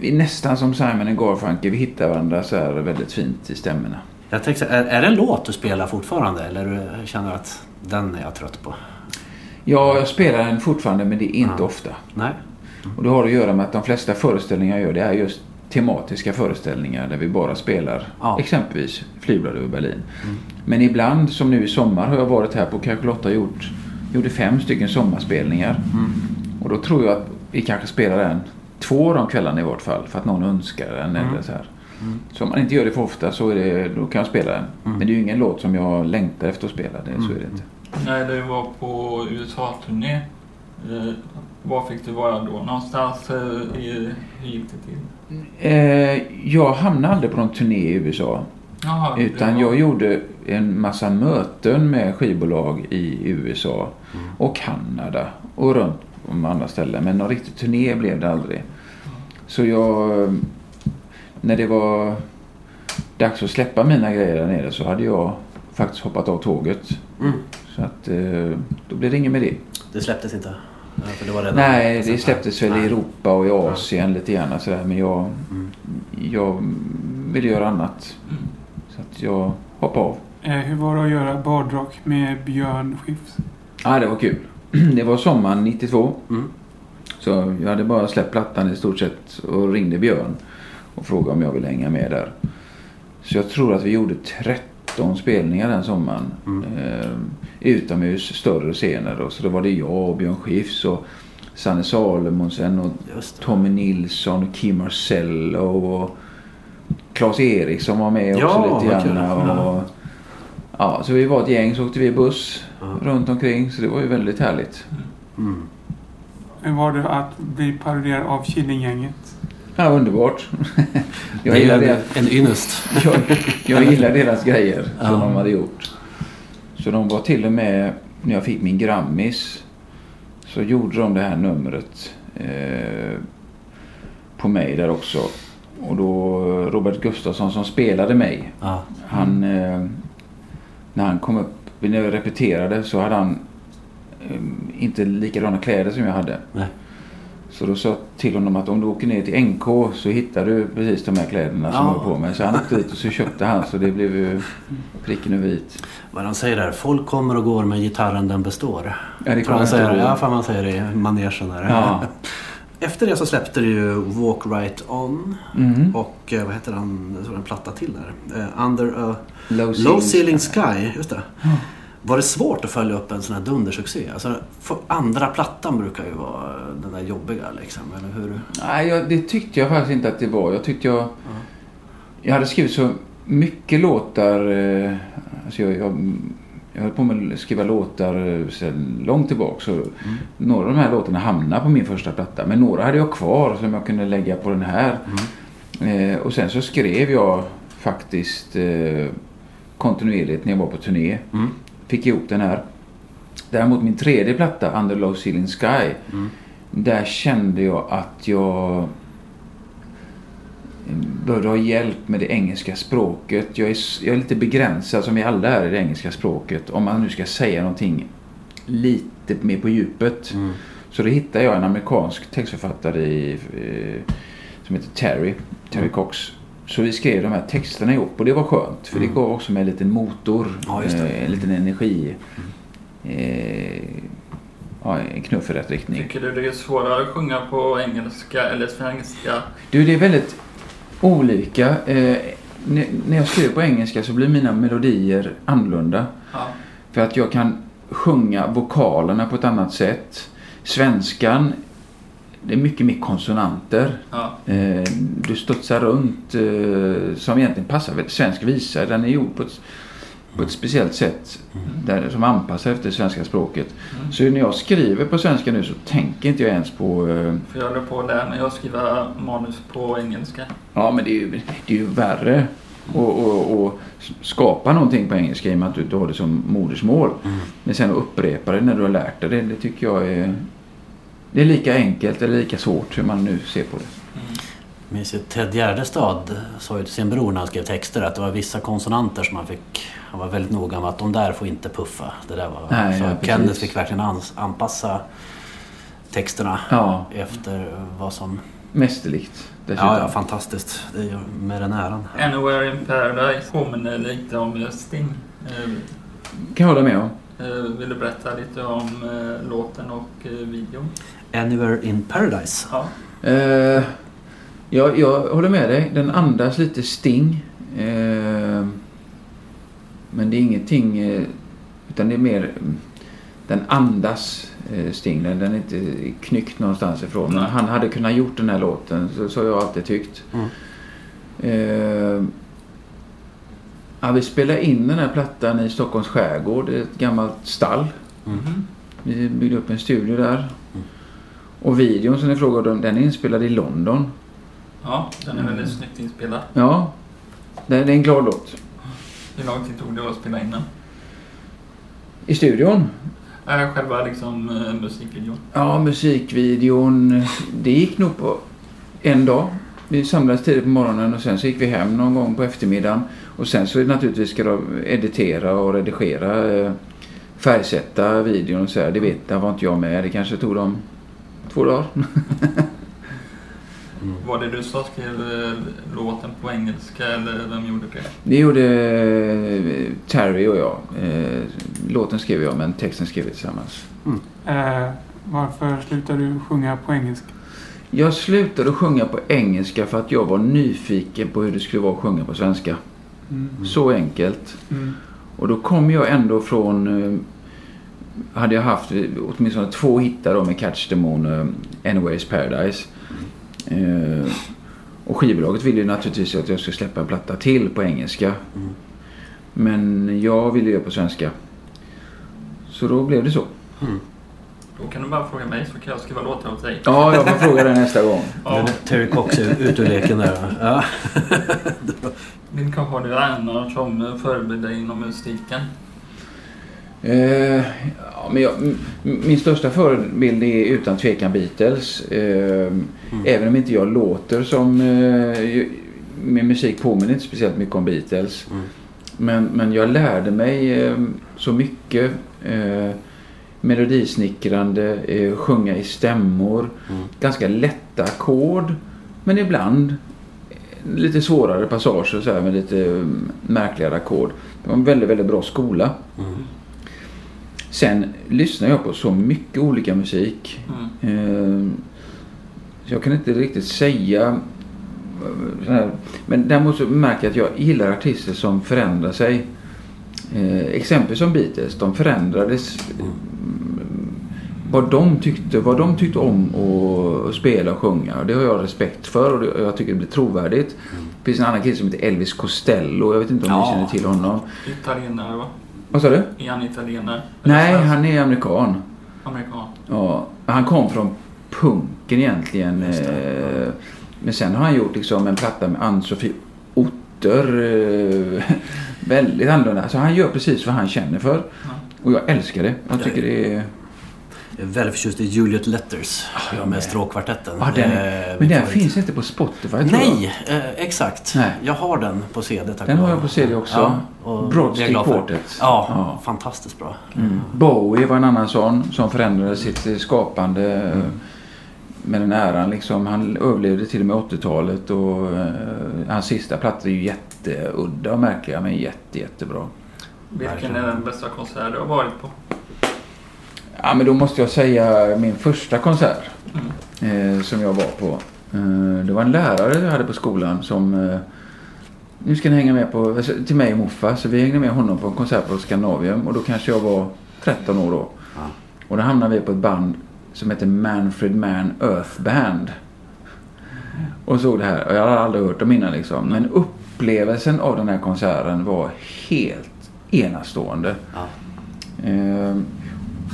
vi är nästan som Simon och Garfunkel. Vi hittar varandra så här väldigt fint i stämmorna. Jag tänkte, är, är det en låt du spelar fortfarande eller du känner att den är jag trött på? Ja, jag spelar den fortfarande men det är inte Ja. ofta. Nej? Och det har att göra med att de flesta föreställningar jag gör det är just tematiska föreställningar där vi bara spelar Ja. exempelvis Flygblad över Berlin. Men ibland, som nu i sommar, har jag varit här på Calculatta och gjort, gjorde fem stycken sommarspelningar. Och då tror jag att vi kanske spelar den två av de kvällarna i vart fall för att någon önskar den. Eller så här. Så om man inte gör det för ofta så är det, då kan jag spela den. Men det är ju ingen låt som jag längtar efter att spela. Det, Så är det inte. När du var på USA-turné, eh, var fick du vara då någonstans? Eh, i, hur gick det till? Eh, jag hamnade aldrig på någon turné i USA. Det Utan var- jag gjorde en massa möten med skivbolag i USA och Kanada och runt de andra ställen. Men någon riktig turné blev det aldrig. Så jag... När det var dags att släppa mina grejer där nere så hade jag faktiskt hoppat av tåget. Mm. Så att eh, då blev det inget med det. Det släpptes inte? Ja, För det var redan Nej, det släpptes väl i. Europa och i Asien lite grann sådär. Men jag, Mm. jag ville göra annat. Så att jag hoppade av. Eh, hur var det att göra badrock med Björn Skifs? Ja, det var kul. Det var sommaren 92. Mm. Så jag hade bara släppt plattan i stort sett och ringde Björn och frågade om jag ville hänga med där. Så jag tror att vi gjorde 13 spelningar den sommaren. Mm. Eh, utomhus, större scener. Och så då var det jag och Björn Skifs och Sanne Salomonsen och. Tommy Nilsson och Kim Marcello och Claes Eriksson var med också Ja, lite vad kul. grann. Och, ja, så vi var ett gäng så åkte vi buss Ja. runt omkring så det var ju väldigt härligt. Mm. Hur var det att bli paroderad av Killinggänget? Ja, underbart. Det jag, är gillar en, det, en ynnest. jag, jag gillar deras grejer som Ja. de hade gjort. Så de var till och med, när jag fick min Grammis, så gjorde de det här numret eh, på mig där också. Och då Robert Gustafsson som spelade mig, Ja. han, eh, när han kom upp, när jag repeterade så hade han eh, inte likadana kläder som jag hade. Nej. Så då sa jag till honom att om du åker ner till NK så hittar du precis de här kläderna som Ja. jag har på mig. Så han åkte dit och så köpte han så det blev ju pricken över vit. Vad de säger där, folk kommer och går men gitarren den består. Ja, det kommer han jag säger, ja, fan man säger det i manegen där. Ja. Efter det så släppte du ju Walk Right On Mm. och eh, vad heter den, var en platta till där. Eh, Under a Low, Low Ceiling Sky, just det. Var det svårt att följa upp en sån här dundersuccé? Alltså, andra plattan brukar ju vara den där jobbiga liksom, eller hur? Nej, jag, det tyckte jag faktiskt inte att det var. Jag tyckte jag... Jag hade skrivit så mycket låtar. Eh, alltså jag, jag, jag höll på med att skriva låtar eh, sedan långt tillbaka. Så Några av de här låtarna hamnade på min första platta. Men några hade jag kvar som jag kunde lägga på den här. Eh, och sen så skrev jag faktiskt eh, kontinuerligt när jag var på turné. Mm. Fick ihop den här. Däremot min tredje platta, Under Low Ceiling Sky. Mm. Där kände jag att jag behövde ha hjälp med det engelska språket. Jag är, jag är lite begränsad som vi alla är i det engelska språket. Om man nu ska säga någonting lite mer på djupet. Mm. Så då hittade jag en amerikansk textförfattare i, eh, som heter Terry, Terry Mm. Cox. Så vi skrev de här texterna ihop och det var skönt. För det gav också mig en liten motor, Mm. Ja, just det. Mm. eh, en liten energi. Eh, ja, en knuff i rätt riktning. Tycker du det är svårare att sjunga på engelska eller svenska? Du, det är väldigt... olika. Eh, när jag skriver på engelska så blir mina melodier annorlunda. Ja. För att jag kan sjunga vokalerna på ett annat sätt. Svenskan, det är mycket mer konsonanter. Ja. Eh, du studsar runt eh, som egentligen passar svensk visa. Den är gjord på ett, på ett speciellt sätt där, som anpassar efter svenska språket. Mm. Så när jag skriver på svenska nu så tänker inte jag ens på... Eh, För jag håller på där med att skriva manus på engelska. ja, men det är ju, det är ju värre att och, och skapa någonting på engelska i och med att du inte har det som modersmål. Men sen att upprepa det när du har lärt dig det, det tycker jag är... Det är lika enkelt eller lika svårt hur man nu ser på det. Jag minns ju Ted Gärdestad sa ju till sin bror när han skrev texter att det var vissa konsonanter som han fick... Han var väldigt noga med att de där får inte puffa. Det där var, Nej, så ja, precis. Kenneth fick verkligen anpassa texterna Ja, efter vad som... mästerligt dessutom. Ja, ja, fantastiskt. Det är med den äran. Anywhere in Paradise påminner lite om eh, Sting. Eh, kan jag hålla med om. eh, Vill du berätta lite om eh, låten och eh, videon? Anywhere in Paradise. Ja. Eh, jag, jag håller med dig. Den andas lite Sting. Eh, men det är ingenting... Eh, utan det är mer... mm, Den andas eh, Sting. Den, den är inte knyckt någonstans ifrån. Men Nej. han hade kunnat gjort den här låten. Så, så har jag alltid tyckt. Mm. Eh, ja, vi spelade in den här plattan i Stockholms skärgård. Det är ett gammalt stall. Mm. Vi byggde upp en studio där. Och videon som ni frågade om, den är inspelad i London. Ja, den är Mm. väldigt snyggt inspelad. Ja, det det är en glad låt. Hur lång tid tog det att spela in den? I studion? Äh, själva liksom eh, musikvideon. Ja, musikvideon. Det gick nog på en dag. Vi samlades tidigt på morgonen och sen så gick vi hem någon gång på eftermiddagen. Och sen så är det naturligtvis ska de editera och redigera, eh, färgsätta videon och så här. Det vet jag, var inte jag med. Det kanske tog dem två dagar. Var det du som skrev eh, låten på engelska eller vem gjorde det? Det gjorde eh, Terry och jag. Eh, Låten skrev jag men texten skrev vi tillsammans. Eh, varför slutar du sjunga på engelska? Jag slutade sjunga på engelska för att jag var nyfiken på hur det skulle vara att sjunga på svenska. Mm. Så enkelt. Mm. Och då kom jag ändå från... Hade jag haft åtminstone två hittar då med Catch the Moon och Anyways Paradise. Eh, och skivbolaget ville ju naturligtvis att jag skulle släppa en platta till på engelska. Mm. Men jag ville göra på svenska. Så då blev det så. Då kan du bara fråga mig så kan jag skriva låtar åt dig. Ja, jag får fråga det nästa gång. Ja. Terry Cox är ute ur leken där. Ja. Vilka har du annars som förebilder inom musiken? Eh, ja, men jag, min största förebild är utan tvekan Beatles. Eh, Även om inte jag låter som... Eh, min musik påminner inte speciellt mycket om Beatles. Mm. Men, men jag lärde mig eh, så mycket. Eh, melodisnickrande, eh, sjunga i stämmor. Mm. Ganska lätta ackord. Men ibland eh, lite svårare passager så här, med lite eh, märkligare ackord. Det var en väldigt, väldigt bra skola. Mm. Sen lyssnar jag på så mycket olika musik. Mm. Eh, så jag kan inte riktigt säga. eh. Men däremot så märker jag att jag gillar artister som förändrar sig. Eh, exempel som Beatles, de förändrades. mm, Vad de tyckte, vad de tyckte om att spela och sjunga. Det har jag respekt för och jag tycker det blir trovärdigt. Det finns en annan kille som heter Elvis Costello. Jag vet inte om Ja. ni känner till honom. Italienare va? Vad sa du? Är han italienare? Eller Nej, svensk? han är amerikan. Amerikan. Ja, han kom från punken egentligen. Just det, eh, Men sen har han gjort liksom en platta med Ann-Sofie Otter. eh, Väldigt annorlunda. Så han gör precis vad han känner för. Ja. Och jag älskar det. Jag tycker det är... Jag är väldigt förtjust i Juliet Letters jag med stråkkvartetten. Ja, den är... är Men den favorit. finns inte på Spotify tror jag. Nej, eh, exakt. Nej. Jag har den på CD. Tack Den har jag på CD också. Ja, och Broad det är Street jag glad för. Quartet. Ja, Ja. fantastiskt bra. Mm. Bowie var en annan sån som förändrade sitt eh, skapande eh, med den äran. Liksom. Han överlevde till och med 80-talet och eh, hans sista plattor är ju jätteudda och märkliga men jätte, jättebra. Vilken är den bästa konsert du har varit på? Ja men då måste jag säga min första konsert Mm. eh, som jag var på. Eh, Det var en lärare jag hade på skolan som eh, nu ska ni hänga med på, alltså, till mig och Moffa, så vi hängde med honom på en konsert på Scandinavium och då kanske jag var 13 år då. Ja. Och då hamnade vi på ett band som heter Manfred Mann Earth Band. Och såg det här, och jag hade aldrig hört dem innan liksom. Men upplevelsen av den här konserten var helt enastående. Ja.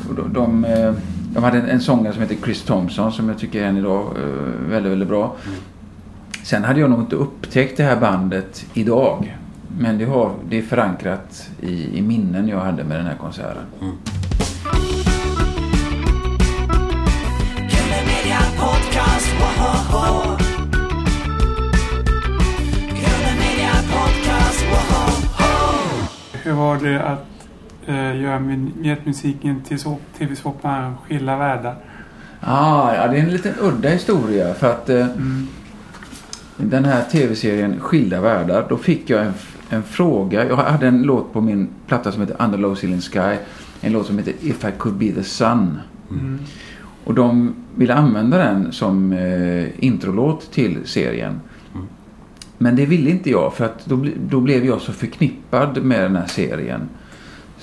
Och de, de, eh, de hade en, en sångare som heter Chris Thompson som jag tycker än idag eh, väldigt, väldigt bra. Sen hade jag nog inte upptäckt det här bandet idag. Men det, har, det är förankrat i, i minnen jag hade med den här konserten. Woho! Hur var det att eh, göra min- Mjältmusiken till så- tv-såpan Skilda världar? Ah, ja, det är en liten udda historia för att eh, Mm. den här tv-serien Skilda världar, då fick jag en, en fråga. Jag hade en låt på min platta som heter Under Low Ceiling Sky. En låt som heter If I Could Be The Sun. Mm. Och de ville använda den som eh, introlåt till serien. Men det ville inte jag för att då, då blev jag så förknippad med den här serien.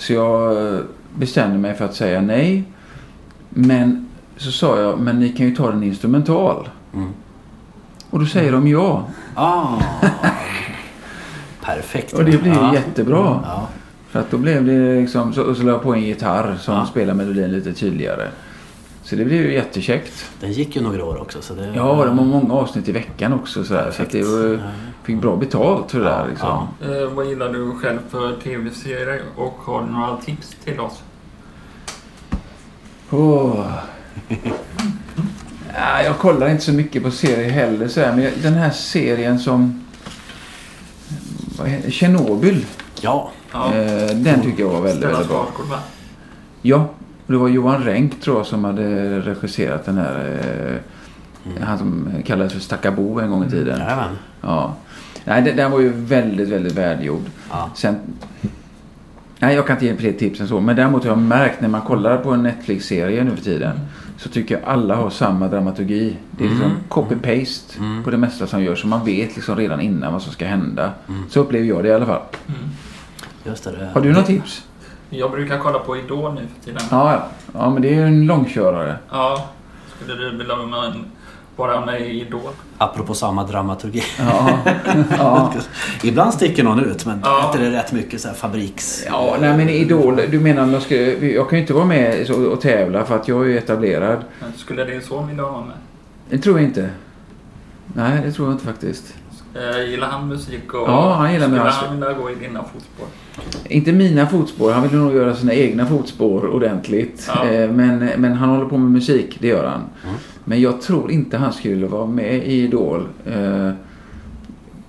Så jag eh, bestämde mig för att säga nej. Men så sa jag, men ni kan ju ta den instrumental. Mm. Och då säger de ja. Ah. Perfekt. Och det blev ja. jättebra. Ja. För att då blev det liksom, så, och så la jag på en gitarr som Ja. spelar melodin lite tydligare. Så det blev ju jättekäckt. Den gick ju några år också. Så det... Ja, det var många avsnitt i veckan också. Så, så det var. Fick bra betalt för det där. Liksom. Ja. Eh, vad gillar du själv för tv-serier och har du några tips till oss? Åh. Ja, jag kollar inte så mycket på serier heller. Så här, men jag- den här serien som... Vad heter, Tjernobyl. ja. Ja. Eh, den tycker jag var väldigt, Stellan väldigt bra. Skarsgård, va? Ja, det var Johan Renck tror jag som hade regisserat den här. Eh, Han som kallades för Stackabo en gång i tiden. Jajamän. Ja. Nej, den, den var ju väldigt, väldigt välgjord. Ja. Sen... Nej, jag kan inte ge fler tips än så. Men däremot har jag märkt när man kollar på en Netflix-serie nu för tiden. Så tycker jag alla har samma dramaturgi. Det är liksom Mm. copy-paste Mm. på det mesta som görs. Så man vet liksom redan innan vad som ska hända. Mm. Så upplever jag det i alla fall. Mm. Just det. det- Har du några tips? Jag brukar kolla på Idol nu för tiden. Ja, ja. ja men det är ju en långkörare. Ja. Skulle du vilja vara med, vara med i Idol? Apropå samma dramaturgi. Ja, ja. Ibland sticker någon ut men Ja. är det rätt mycket så här fabriks... Ja, nej men Idol, du menar jag ska, jag kan ju inte vara med och tävla för att jag är ju etablerad. Men Skulle din son vilja vara med? Det tror jag inte. Nej, det tror jag inte faktiskt. Eh, gillar han musik och Ja, han gillar skulle han vilja gå i dina fotspår? Inte mina fotspår, han vill nog göra sina egna fotspår ordentligt. Ja. Eh, Men, men han håller på med musik, det gör han. Mm. Men jag tror inte han skulle vara med i Idol. Eh,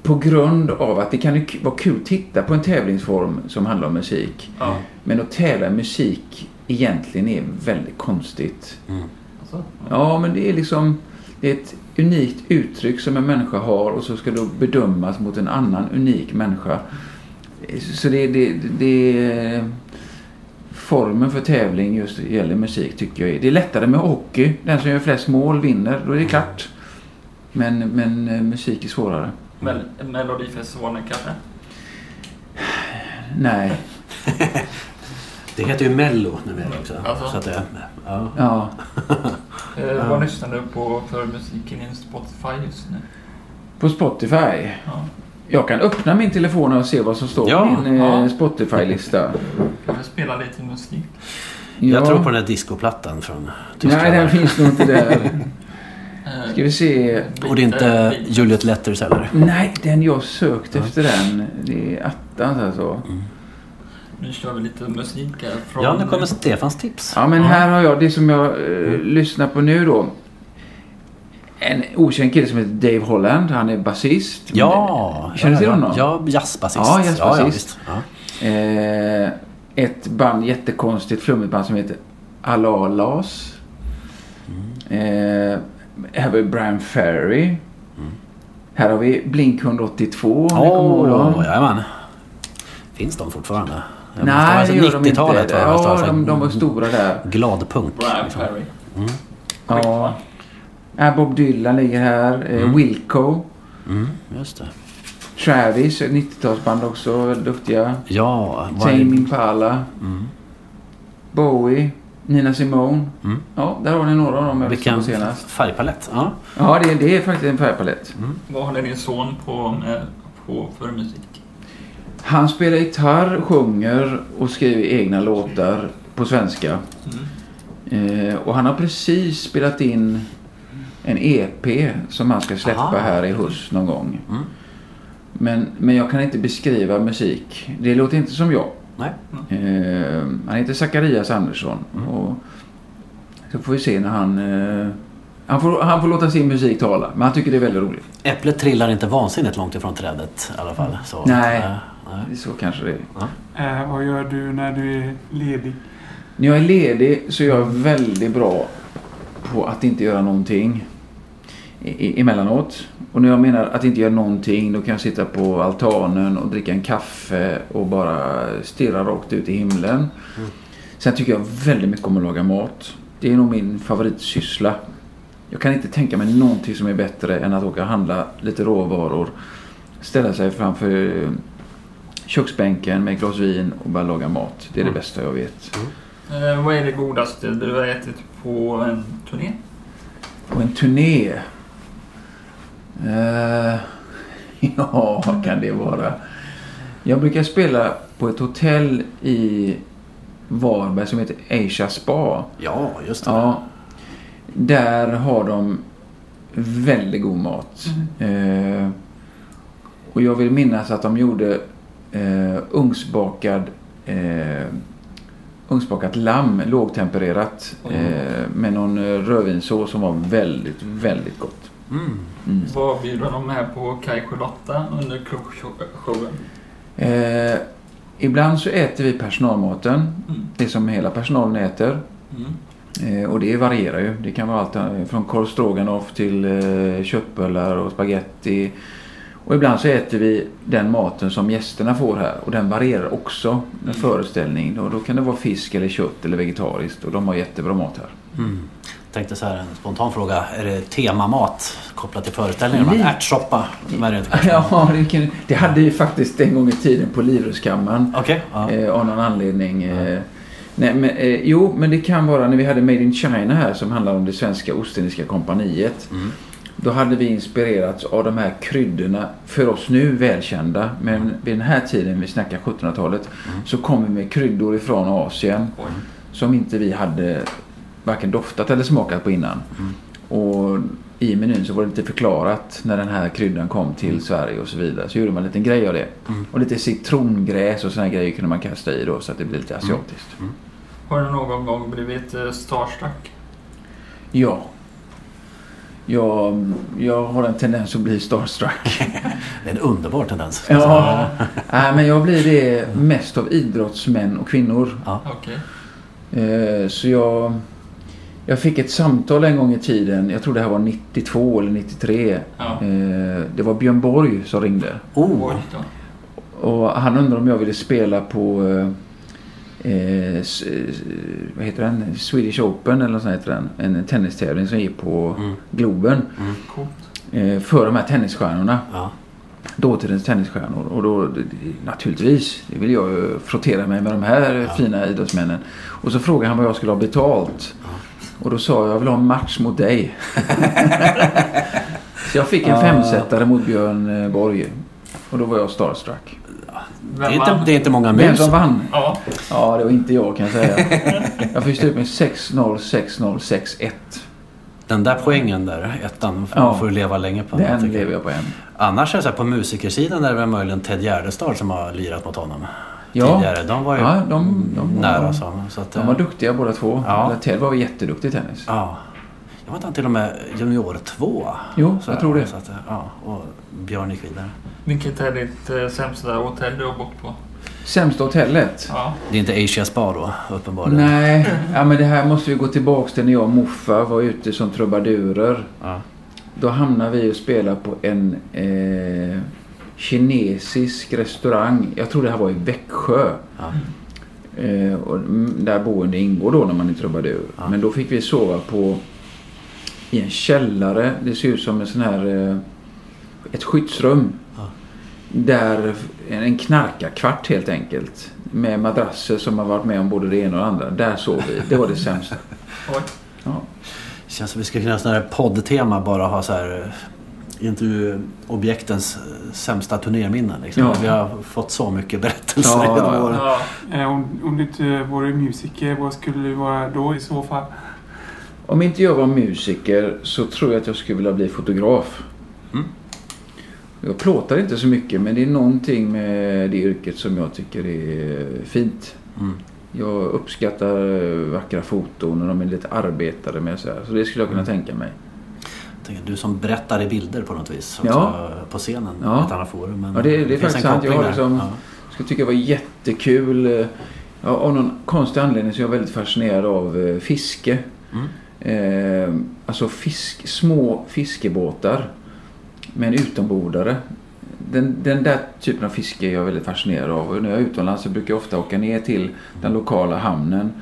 på grund av att det kan vara kul att titta på en tävlingsform som handlar om musik. Ja. Men att tävla i musik egentligen är väldigt konstigt. Mm. Alltså, Ja, men det är liksom det är ett unikt uttryck som en människa har och så ska det bedömas mot en annan unik människa. Så det, det, det formen för tävling just gäller musik tycker jag är. Det är lättare med hockey. Den som gör flest mål vinner. Då är det klart. Men, men eh, musik är svårare. Mel- Melodifestivalen kanske? Nej. Det heter ju Mello numera också. Alltså. Så att det, ja. Ja. Eh, vad lyssnar du på för musik i din Spotify just nu? På Spotify. Ja. Jag kan öppna min telefon och se vad som står Ja, på min eh, ja. Spotify-lista. Kan vi spela lite musik? Jag Ja. tror på den där discoplattan från Tyskland. Nej, den finns nog inte där. Eh, Ska vi se. Och det är inte Juliet Letters heller. Nej, den jag sökt efter den. Det är attans alltså. Nu kör vi lite musik här från... Ja, nu kommer Stefans tips. Ja, men Ja. här har jag det som jag eh, lyssnar på nu då. En okänd kille som heter Dave Holland. Han är basist. Ja! Känner du till ja, honom? Ja, jazzbasist. Ja, jazzbasist. visst. Ja. Eh, ett band, jättekonstigt, flummigt band som heter Alalas. Eh, här har vi Brian Ferry. Här har vi Blink 182 om ni kommer ihåg dem. Åh, jajamän. Finns de fortfarande? Nej, vara det gör de inte. 90-talet, va? Måste Ja, vara de, de var så- stora där. Glad punk. Brian liksom. Ferry. Ja. Äh, Bob Dylan ligger här. Eh, Mm. Wilco. Mm, just det. Travis, ett 90-talsband också. Duktiga. Ja, Tame Impala. Mm. Bowie. Nina Simone. Mm. Ja, där har ni några av dem jag Vilken på senast. färgpalett. Ja. Ja, det, det är faktiskt en färgpalett. Vad håller din son på med på för musik? Han spelar gitarr, sjunger och skriver egna låtar på svenska. Mm. Eh, och han har precis spelat in en EP som han ska släppa Aha. här i höst någon gång. Mm. Men, men jag kan inte beskriva musik. Det låter inte som jag. Nej. Eh, han heter Zacharias Andersson. Mm. Och så får vi se när han... Eh, han, får, han får låta sin musik tala. Men han tycker det är väldigt roligt. Äpplet trillar inte vansinnigt långt ifrån trädet i alla fall. Så, Nej. Nej. Så kanske det är. Eh, vad gör du när du är ledig? När jag är ledig så är jag väldigt bra på att inte göra någonting emellanåt. Och när jag menar att inte göra någonting då kan jag sitta på altanen och dricka en kaffe och bara stirra rakt ut i himlen. Sen tycker jag väldigt mycket om att laga mat. Det är nog min favoritsyssla. Jag kan inte tänka mig någonting som är bättre än att åka och handla lite råvaror. Ställa sig framför köksbänken med ett glas vin och bara laga mat. Det är det Mm. bästa jag vet. Eh, vad är det godaste du har ätit på en turné? Och en turné. Eh, ja, vad kan det vara? Jag brukar spela på ett hotell i Varberg som heter Asia Spa. Ja, just det. Ja, där har de väldigt god mat. Eh, och jag vill minnas att de gjorde eh, ugnsbakad eh, ugnsbakat lamm, lågtempererat eh, med någon eh, rödvinssås som var väldigt, väldigt gott. Mm. Mm. Vad bjuder de med på Kaj Charlotta under krogshowen? Eh, ibland så äter vi personalmaten, Mm. det som hela personalen äter. Mm. Eh, och det varierar ju. Det kan vara allt eh, från korv till eh, köttbullar och spaghetti. Och ibland så äter vi den maten som gästerna får här. Och den varierar också med föreställning. Och då kan det vara fisk eller kött eller vegetariskt. Och de har jättebra mat här. Mm. Tänkte så här, en spontan fråga. Är det temamat kopplat till föreställningen? Lite. Ärtsoppa? Det? Ja, det, kan, det hade vi faktiskt en gång i tiden på Livrustkammaren. Okej. Ja. Eh, av någon anledning. Eh, nej, men, eh, jo, men det kan vara när vi hade Made in China här som handlar om det svenska Ostindiska kompaniet. Mm. Då hade vi inspirerats av de här kryddorna, för oss nu välkända, men vid den här tiden, vi snackar 1700-talet, så kom vi med kryddor ifrån Asien som inte vi hade varken doftat eller smakat på innan. Och i menyn så var det inte förklarat när den här kryddan kom till Sverige och så vidare. Så gjorde man en liten grej av det. Och lite citrongräs och såna här grejer kunde man kasta i då så att det blev lite asiatiskt. Har du någon gång blivit eh, starstruck? Ja. Jag, jag har en tendens att bli starstruck. Det är en underbar tendens. Ja, Nej, men jag blir det mest av idrottsmän och kvinnor. Okej. Eh, Så jag, jag fick ett samtal en gång i tiden. Jag tror det här var 92 eller 93. Ja. Eh, Det var Björn Borg som ringde. Oh. Och han undrade om jag ville spela på eh, vad heter den? Swedish Open eller sånt heter den. En tennistävling som gick på Mm. Globen. Coolt. Eh, för de här tennisstjärnorna. ja. Dåtidens tennisstjärnor. Och då, naturligtvis, det vill jag ju frottera mig med de här fina idrottsmännen. Och så frågade han vad jag skulle ha betalt. Och då sa jag, jag vill ha en match mot dig. så jag fick en femsetare mot Björn eh, Borg. Och då var jag starstruck. Det, är Vem inte, det är inte många Vem mus. som vann? Ja. Ja, det var inte jag kan jag säga. Jag fick stå ut med 6-0, 6-0, 6-1. Den där poängen där, ettan, Ja. får du leva länge på. Den jag. lever jag på än. Annars är det så här, på musikersidan är det väl möjligen Ted Gärdestad som har lirat mot honom. Ja. Tidigare. De var ju Ja, de, de, nära så. så att, de var duktiga båda två. Ja. Eller Ted var jätteduktig i tennis. Ja. Jag var inte han till och med junior två? Jo, Så jag här, tror det. Så att, ja, och Björn gick vidare. Vilket är ditt eh, sämsta hotell du har bott på? Sämsta hotellet? Ja. Det är inte Asia Spa då, uppenbarligen. Nej, ja, men det här måste vi gå tillbaks till när jag och Moffa var ute som trubadurer. Ja. Då hamnade vi och spelade på en eh, kinesisk restaurang. Jag tror det här var i Växjö. Ja. Eh, och där boende ingår då när man är trubadur. Ja. Men då fick vi sova på i en källare. Det ser ut som en sån här... eh, Ett skyddsrum. Där en knarkarkvart helt enkelt. Med madrasser som har varit med om både det ena och det andra. Där sov vi. Det var det sämsta. Oj. Ja. Känns som vi ska kunna ha här poddtema bara ha så här eh, intervjuobjektens eh, sämsta turnerminnen. Liksom. Ja. Vi har fått så mycket berättelser Ja, genom ja, ja. åren. Ja. Eh, Om, om du inte vore musiker, vad skulle du vara då i så fall? Om inte jag var musiker så tror jag att jag skulle vilja bli fotograf. Mm. Jag plåtar inte så mycket men det är någonting med det yrket som jag tycker är fint. Mm. Jag uppskattar eh, vackra foton och de är lite arbetade med så här. Så det skulle jag kunna tänka mig. Tänker, Du som berättar i bilder på något vis. Ja. På scenen Ja. ett annat forum. Men Ja, det- det är faktiskt sant. Jag liksom- Ja. Skulle tycka det var jättekul. eh, Ja, av någon konstig anledning så är jag väldigt fascinerad av eh, fiske. Mm. Eh, alltså fisk, små fiskebåtar med en utombordare. Den, den där typen av fiske är jag väldigt fascinerad av. Och när jag är utomlands så brukar jag ofta åka ner till den lokala hamnen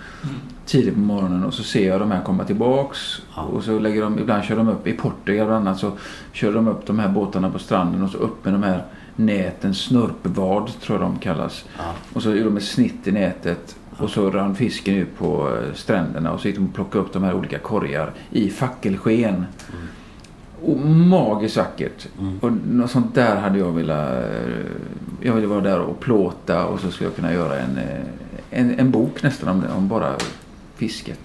tidigt på morgonen och så ser jag de här komma tillbaks. Och så lägger de, ibland kör de upp, i Portugal bland annat så kör de upp de här båtarna på stranden och så upp med de här näten, snurpvad tror jag de kallas. Och så gör de ett snitt i nätet och så rann fisken ut på eh, stränderna och så gick de och plockade upp de här olika korgar i fackelsken. Och magiskt vackert. Mm. Och något sånt där hade jag velat... eh, Jag ville vara där och plåta och så skulle jag kunna göra en, eh, en, en bok nästan om, om bara fisket.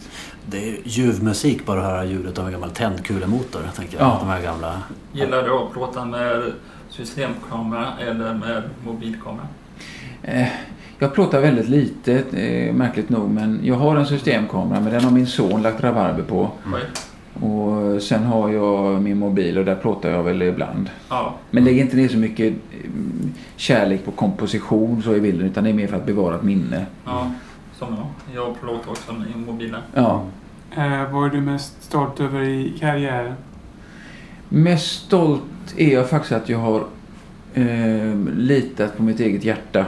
Det är ju ljuv musik bara att höra ljudet av en gammal tändkulemotor. Jag tänker. Ja. De här gamla... Gillar du att plåta med systemkamera eller med mobilkamera? Eh, Jag plåtar väldigt lite, eh, märkligt nog, men jag har en systemkamera men den har min son lagt rabarber på. Oj. Och sen har jag min mobil och där plåtar jag väl ibland. Ja. Men lägg inte ner så mycket mm, kärlek på komposition så i bilden utan det är mer för att bevara ett minne. ja. Som jag. Jag plåtar också med mobilen. Ja. Eh, vad är du mest stolt över i karriären? Mest stolt är jag faktiskt att jag har eh, litat på mitt eget hjärta.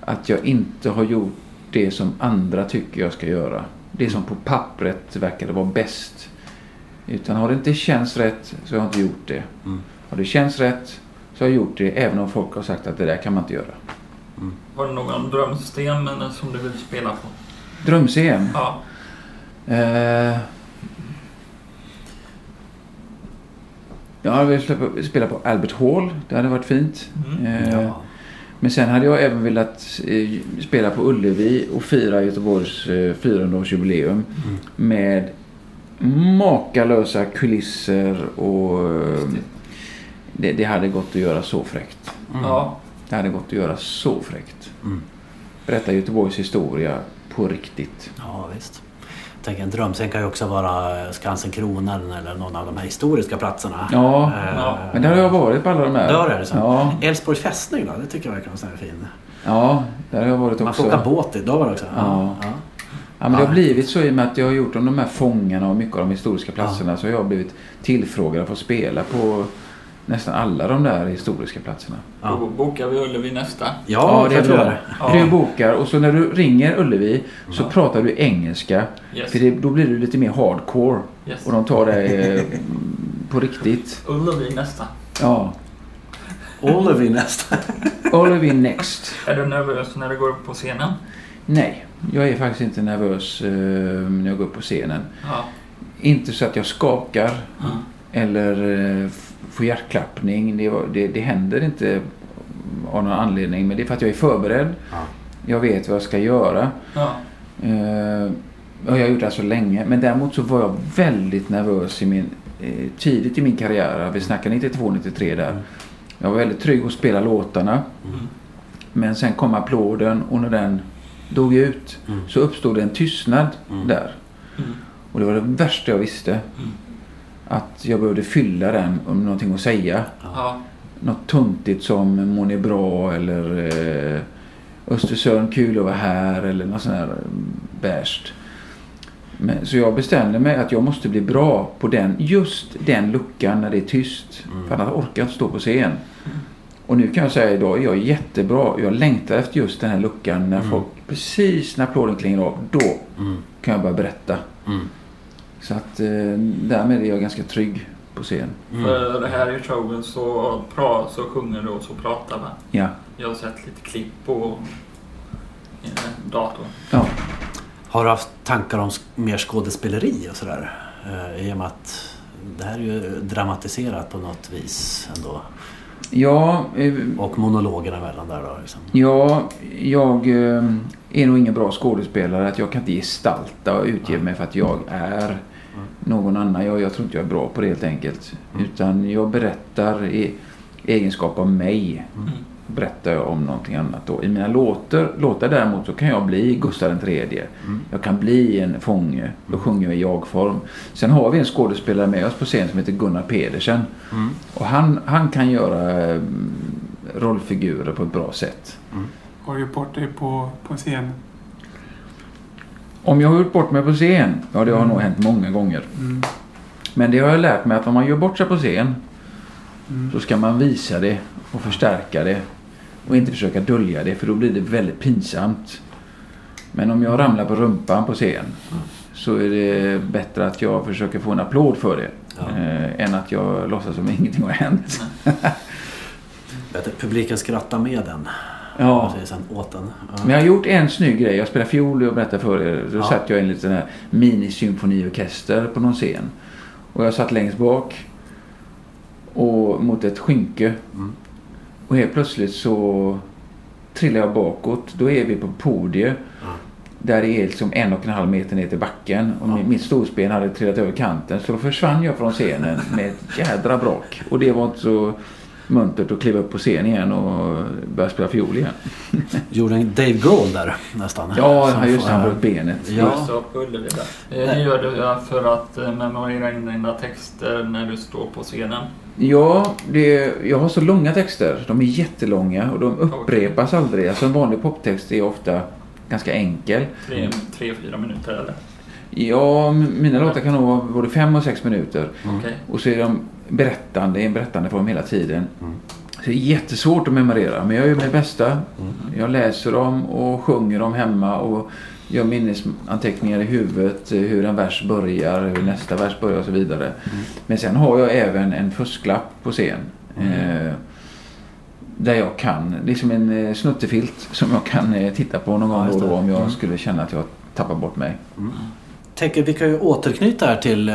Att jag inte har gjort det som andra tycker jag ska göra. Det som på pappret verkade vara bäst. Utan har det inte känts rätt så har jag inte gjort det. Mm. Har det känts rätt så har jag gjort det även om folk har sagt att det där kan man inte göra. Har du någon drömsten eller som du vill spela på? Dröm-CM. Ja. Eh, jag vill spela- spela på Albert Hall. Det hade varit fint. Mm. Eh, Ja. Men sen hade jag även velat eh, spela på Ullevi och fira Göteborgs eh, 400-årsjubileum Mm. med makalösa kulisser och eh, det, det hade gått att göra så fräckt. Mm. Ja. Det hade gått att göra så fräckt. Mm. Berätta Göteborgs historia på riktigt. Ja, visst. Tänker en dröm. Sen kan ju också vara Skansen-Kronan eller någon av de här historiska platserna. Ja, Eh, Ja. men där har jag varit på alla de här. Där du det, så. Ja, Älvsborgs fästning då? Det tycker jag verkar vara sån här fin. ja, där har jag varit Man får också. åka båt dit. Då var det också. Ja. Ja. Ja, men det har blivit så i och med att jag har gjort om de här fångarna och mycket av de historiska platserna så har jag blivit tillfrågad att få spela på nästan alla de där historiska platserna. Ja. Då bokar vi Ullevi nästa. Ja, det är tror jag bra. det. Ja. Du bokar och så när du ringer Ullevi så Ja. pratar du engelska. Yes. För det, då blir du lite mer hardcore yes. och de tar det eh, på riktigt. Ullevi nästa. Ja. Oliver nästa. Ullevi next. Är du nervös när du går upp på scenen? Nej, jag är faktiskt inte nervös eh, när jag går upp på scenen. Ja. Inte så att jag skakar Mm. eller eh, får hjärtklappning. Det, det, det händer inte av någon anledning. Men det är för att jag är förberedd. Ja. Jag vet vad jag ska göra. Ja. Eh, och jag har gjort det här så länge. Men däremot så var jag väldigt nervös i min, eh, tidigt i min karriär. Vi snackar 92-93 där. Mm. Jag var väldigt trygg att spela låtarna. Mm. Men sen kom applåden och när den dog ut Mm. så uppstod det en tystnad Mm. där. Mm. Och det var det värsta jag visste. Att jag behövde fylla den med någonting att säga. Ja. Något tuntigt som mår ni bra eller eh, Östersund kul att vara här eller något sånt här bärst. Men, så jag bestämde mig att jag måste bli bra på den, just den luckan när det är tyst. Mm. För annars orkar jag inte stå på scen. Och nu kan jag säga idag, jag är jättebra. Jag längtar efter just den här luckan när Mm. folk, precis när applåden klingar av, då Mm. kan jag börja berätta. Mm. Så att eh, därmed är jag ganska trygg på scen. Mm. För det här i showen så, pra, så sjunger du och så pratar va? Ja. Jag har sett lite klipp på eh, datorn. ja. Har du haft tankar om mer skådespeleri och sådär? Eh, I och med att det här är ju dramatiserat på något vis ändå. Ja, eh, Och monologerna emellan där då liksom. ja, jag eh, är nog ingen bra skådespelare. Att jag kan inte gestalta och utge mig för att jag är någon annan. Jag, jag tror inte jag är bra på det helt enkelt. Utan jag berättar i egenskap av mig. Mm. Berättar jag om någonting annat då. I mina låtar, låtar däremot så kan jag bli Gustav III. Jag kan bli en fånge. Då sjunger jag i jag-form. Sen har vi en skådespelare med oss på scen som heter Gunnar Pedersen. Och han, han kan göra eh, rollfigurer på ett bra sätt. Har gjort bort dig på, på scen. Om jag har gjort bort mig på scen? Ja, det har nog hänt många gånger. Mm. Men det har jag lärt mig att om man gör bort sig på scen Mm. så ska man visa det och förstärka det. Och inte försöka dölja det för då blir det väldigt pinsamt. Men om jag ramlar på rumpan på scen så är det bättre att jag försöker få en applåd för det. Ja. Eh, än att jag låtsas som ingenting har hänt. Publiken skrattar med den. Ja. Sen åt den. Ja. Men jag har gjort en snygg grej. Jag spelar fiol och berättade för er. Då Ja. satt jag i en liten här minisymfoniorkester på någon scen. Och jag satt längst bak. Och mot ett skynke. Mm. Och helt plötsligt så trillar jag bakåt. Då är vi på podiet. Ja. Där det är liksom en och en halv meter ner till backen. Och Ja. mitt storspen hade trillat över kanten. Så då försvann jag från scenen med ett jädra brak. Och det var inte så muntert att kliva upp på scen igen och börja spela fiol igen. Gjorde en Dave Grohl där nästan. Ja, Som han just får- han bröt benet. Ja. Just det, på Ullevi där. Eh, Det gör du för att eh, memorera in dina texter när du står på scenen. Ja, det, jag har så långa texter. De är jättelånga och de upprepas aldrig. Alltså en vanlig poptext är ofta ganska enkel. Tre, tre fyra minuter eller? Ja, mina låtar kan nog vara både fem och sex minuter. Okej. Och så är de berättande i en berättande form hela tiden. Mm. Så det är jättesvårt att memorera. Men jag gör mitt bästa. Jag läser dem och sjunger dem hemma. Och gör minnesanteckningar i huvudet. eh, Hur en vers börjar, hur nästa vers börjar och så vidare. Men sen har jag även en fusklapp på scen. Eh, där jag kan, liksom en eh, snuttefilt som jag kan eh, titta på någon Ja, gång just då och då det. om jag Mm. skulle känna att jag tappar bort mig. Tänker, vi kan ju återknyta här till eh,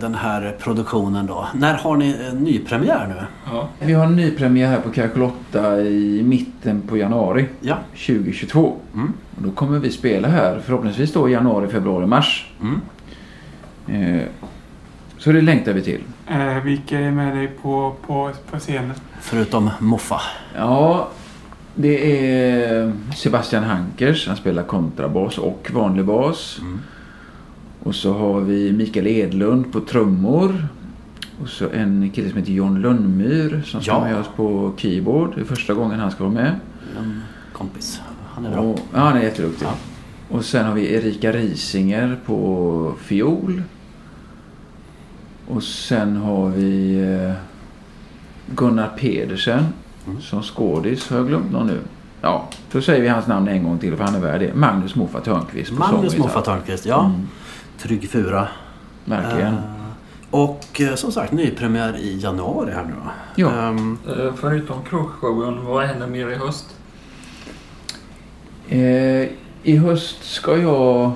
den här produktionen då. När har ni en nypremiär nu? Ja. Vi har en ny premiär här på Karkolotta i mitten på januari Ja. 2022. Mm. Och då kommer vi spela här förhoppningsvis då i januari, februari, mars. Mm. Eh, så det längtar vi till. Eh, vilka är med dig på, på, på scenen? Förutom Moffa. Ja, det är Sebastian Hankers. Han spelar kontrabas och vanlig bas. Mm. Och så har vi Mikael Edlund på trummor. Och så en kille som heter John Lönnmyr som ska Ja. med oss på keyboard. Det är första gången han ska vara med. En kompis. Han är bra. Och, ja, han är jätteduktig. Ja. Och sen har vi Erika Risinger på fiol. Och sen har vi eh, Gunnar Pedersen Mm. som skådis. Har jag glömt någon nu? Ja, då säger vi hans namn en gång till för han är värd det. Magnus Moffa Törnqvist på Magnus sång och Moffa gitarr. Törnqvist, ja. Mm, Trygg Fura. verkligen. Eh, och eh, som sagt nypremiär i januari här nu då. Ja. Eh, Förutom krogshowen, vad händer mer i höst? Eh, I höst ska jag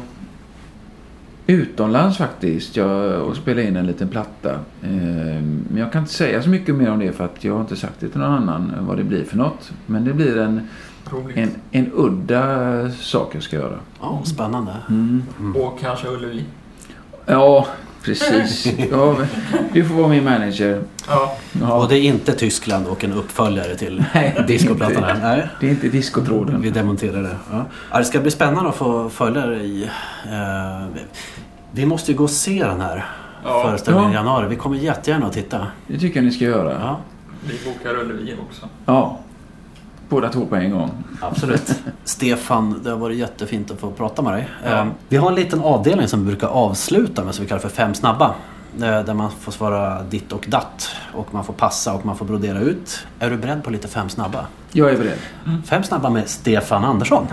utomlands faktiskt jag, och spela in en liten platta. Eh, men jag kan inte säga så mycket mer om det för att jag har inte sagt det till någon annan vad det blir för något. Men det blir en, Roligt. en, en udda sak jag ska göra. ja, spännande. Mm. Och kanske Ullevi. Ja, precis. Ja, du får vara min manager. Ja. Ja, Och det är inte Tyskland och en uppföljare till Nej, discoplattan här. Nej. det är inte diskotråden. Vi demonterar det. Ja. Det ska bli spännande att få följa i... Eh, vi- måste ju gå och se den här Ja. föreställningen i Ja. januari. Vi kommer jättegärna att titta. Det tycker jag ni ska göra. Ja, Vi bokar Ullevi också. Ja. Båda två på en gång. absolut. Stefan, det har varit jättefint att få prata med dig. Ja. Eh, vi har en liten avdelning som vi brukar avsluta med som vi kallar för Fem snabba. Eh, Där man får svara ditt och datt. Och man får passa och man får brodera ut. Är du beredd på lite Fem snabba? Jag är beredd. Fem snabba med Stefan Andersson.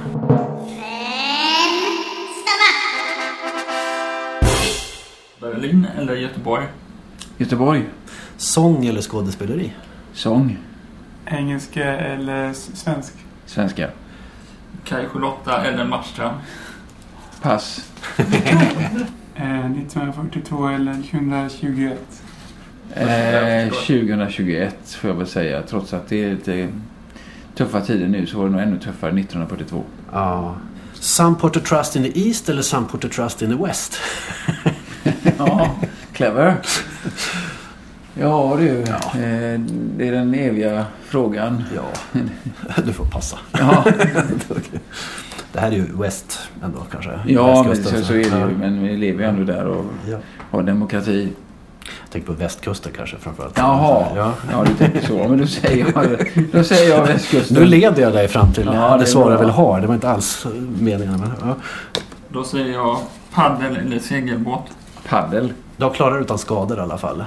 Berlin eller Göteborg? Göteborg. Sång eller skådespeleri? Sång. Engelska eller svensk? Svenska. Kaj Charlotta eller Marstrand? Pass. Eh, 1942 eller 2021? Eh, 2021 får jag väl säga. Trots att det är lite tuffa tider nu så var det nog ännu tuffare 1942. Ja. Some put a trust in the East eller some put a trust in the West? Ja, clever. Ja du, eh, det är den eviga frågan. Ja, du får passa. Ja, Det här är ju West ändå kanske. ja men så, så är det Ja. ju. Men vi lever ju ändå där och Ja. har demokrati. Jag tänker på västkusten kanske framförallt. Jaha, Ja. ja du tänker så. Men då säger jag, då säger jag västkusten. Nu leder jag dig fram till Ja, det det svar jag vill ha. Det var inte alls meningen. Men, ja. Då säger jag paddel eller segelbåt. Paddel. De klarar utan skador i alla fall.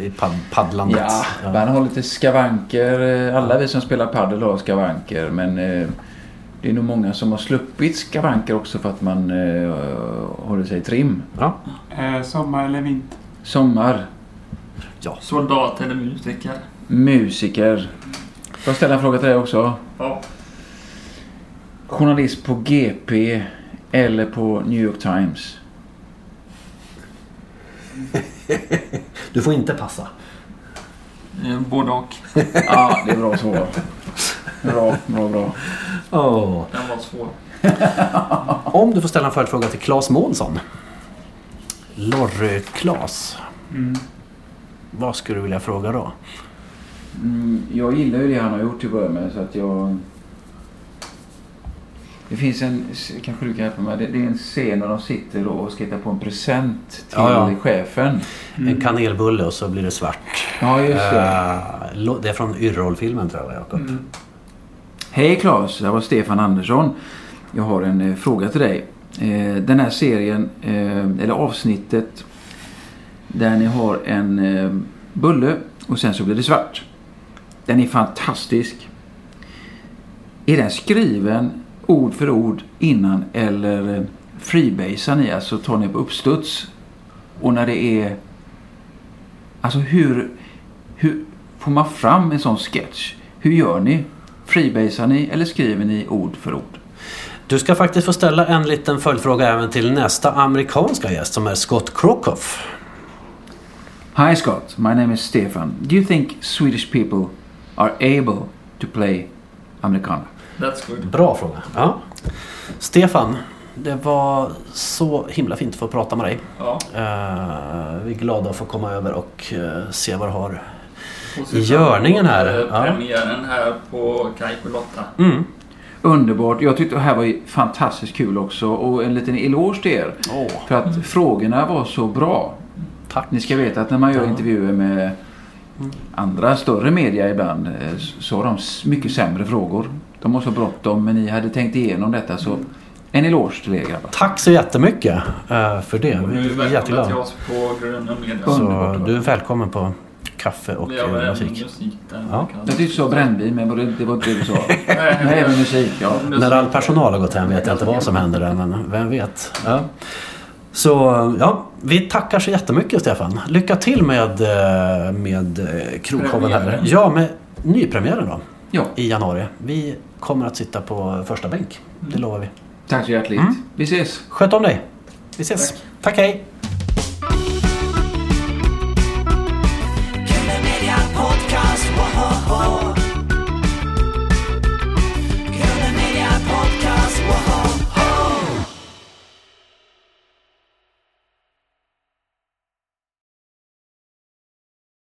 I pad paddlandet. Ja, man har lite skavanker. Eh, Alla vi som spelar paddel har skavanker. Men eh, det är nog många som har sluppit skavanker också för att man eh, håller sig i trim. Ja. Eh, sommar eller vinter? Sommar. Soldat eller musiker? Musiker. Får jag ställa en fråga till dig också? Ja. Journalist på GP eller på New York Times? Du får inte passa. Eh, både och. Ja, det är bra svar. Bra, bra, bra. Oh. Den var svår. Om du får ställa en följdfråga till Claes Månsson. Lorry Claes. Mm. Vad skulle du vilja fråga då? Mm, jag gillar ju det han har gjort till att börja med så att jag... Det finns en, kanske du kan hjälpa mig, det, det är en scen där de sitter och ska hitta på en present till Ja, ja. chefen. En kanelbulle och så blir det svart. Ja, just det. Lo- det är från Yrrol-filmen tror jag, Jakob. Mm. Hej Claes, det här var Stefan Andersson. Jag har en eh, fråga till dig. Eh, den här serien, eh, eller avsnittet där ni har en eh, bulle och sen så blir det svart. Den är fantastisk. Är den skriven ord för ord innan eller freebasar ni? Alltså tar ni på uppstuds? Och när det är... Alltså hur, hur får man fram en sån sketch? Hur gör ni? Freebasar ni eller skriver ni ord för ord? Du ska faktiskt få ställa en liten följdfråga även till nästa amerikanska gäst som är Scott Krokoff. Hi Scott, my name is Stefan. Do you think Swedish people are able to play americana? That's good. Bra fråga. Ja. Stefan, det var så himla fint att få prata med dig. Ja. Eh, vi är glada att få komma över och eh, se vad du har. I görningen här, ja. Premiären här på Kaj Charlotta. Mm. Underbart. Jag tyckte det här var fantastiskt kul också och en liten eloge till er. Åh, För att frågorna var så bra. tack. Ni ska veta att när man gör Ja. intervjuer med andra större media ibland eh, så har de mycket sämre frågor. De har så bråttom men ni hade tänkt igenom detta så en eloge till er grabbar. Tack så jättemycket eh, för det. Vi nu är till jätteglada. oss på Gröna Media. Underbart. Så du är välkommen på kaffe och eh, även musik. musik. Ja. Jag tyckte du sa brännvin men det, var inte det du sa. Nej, även musik. Ja. När all personal har gått hem vet jag inte vad som händer där, men vem vet. Ja. Så ja, vi tackar så jättemycket Stefan. Lycka till med, eh, med krogshowen här. Ja, med nypremiären då. Ja. I januari. Vi kommer att sitta på första bänk. Det lovar vi. Tack så hjärtligt. Mm. Vi ses. Sköt om dig. Vi ses. Tack hej.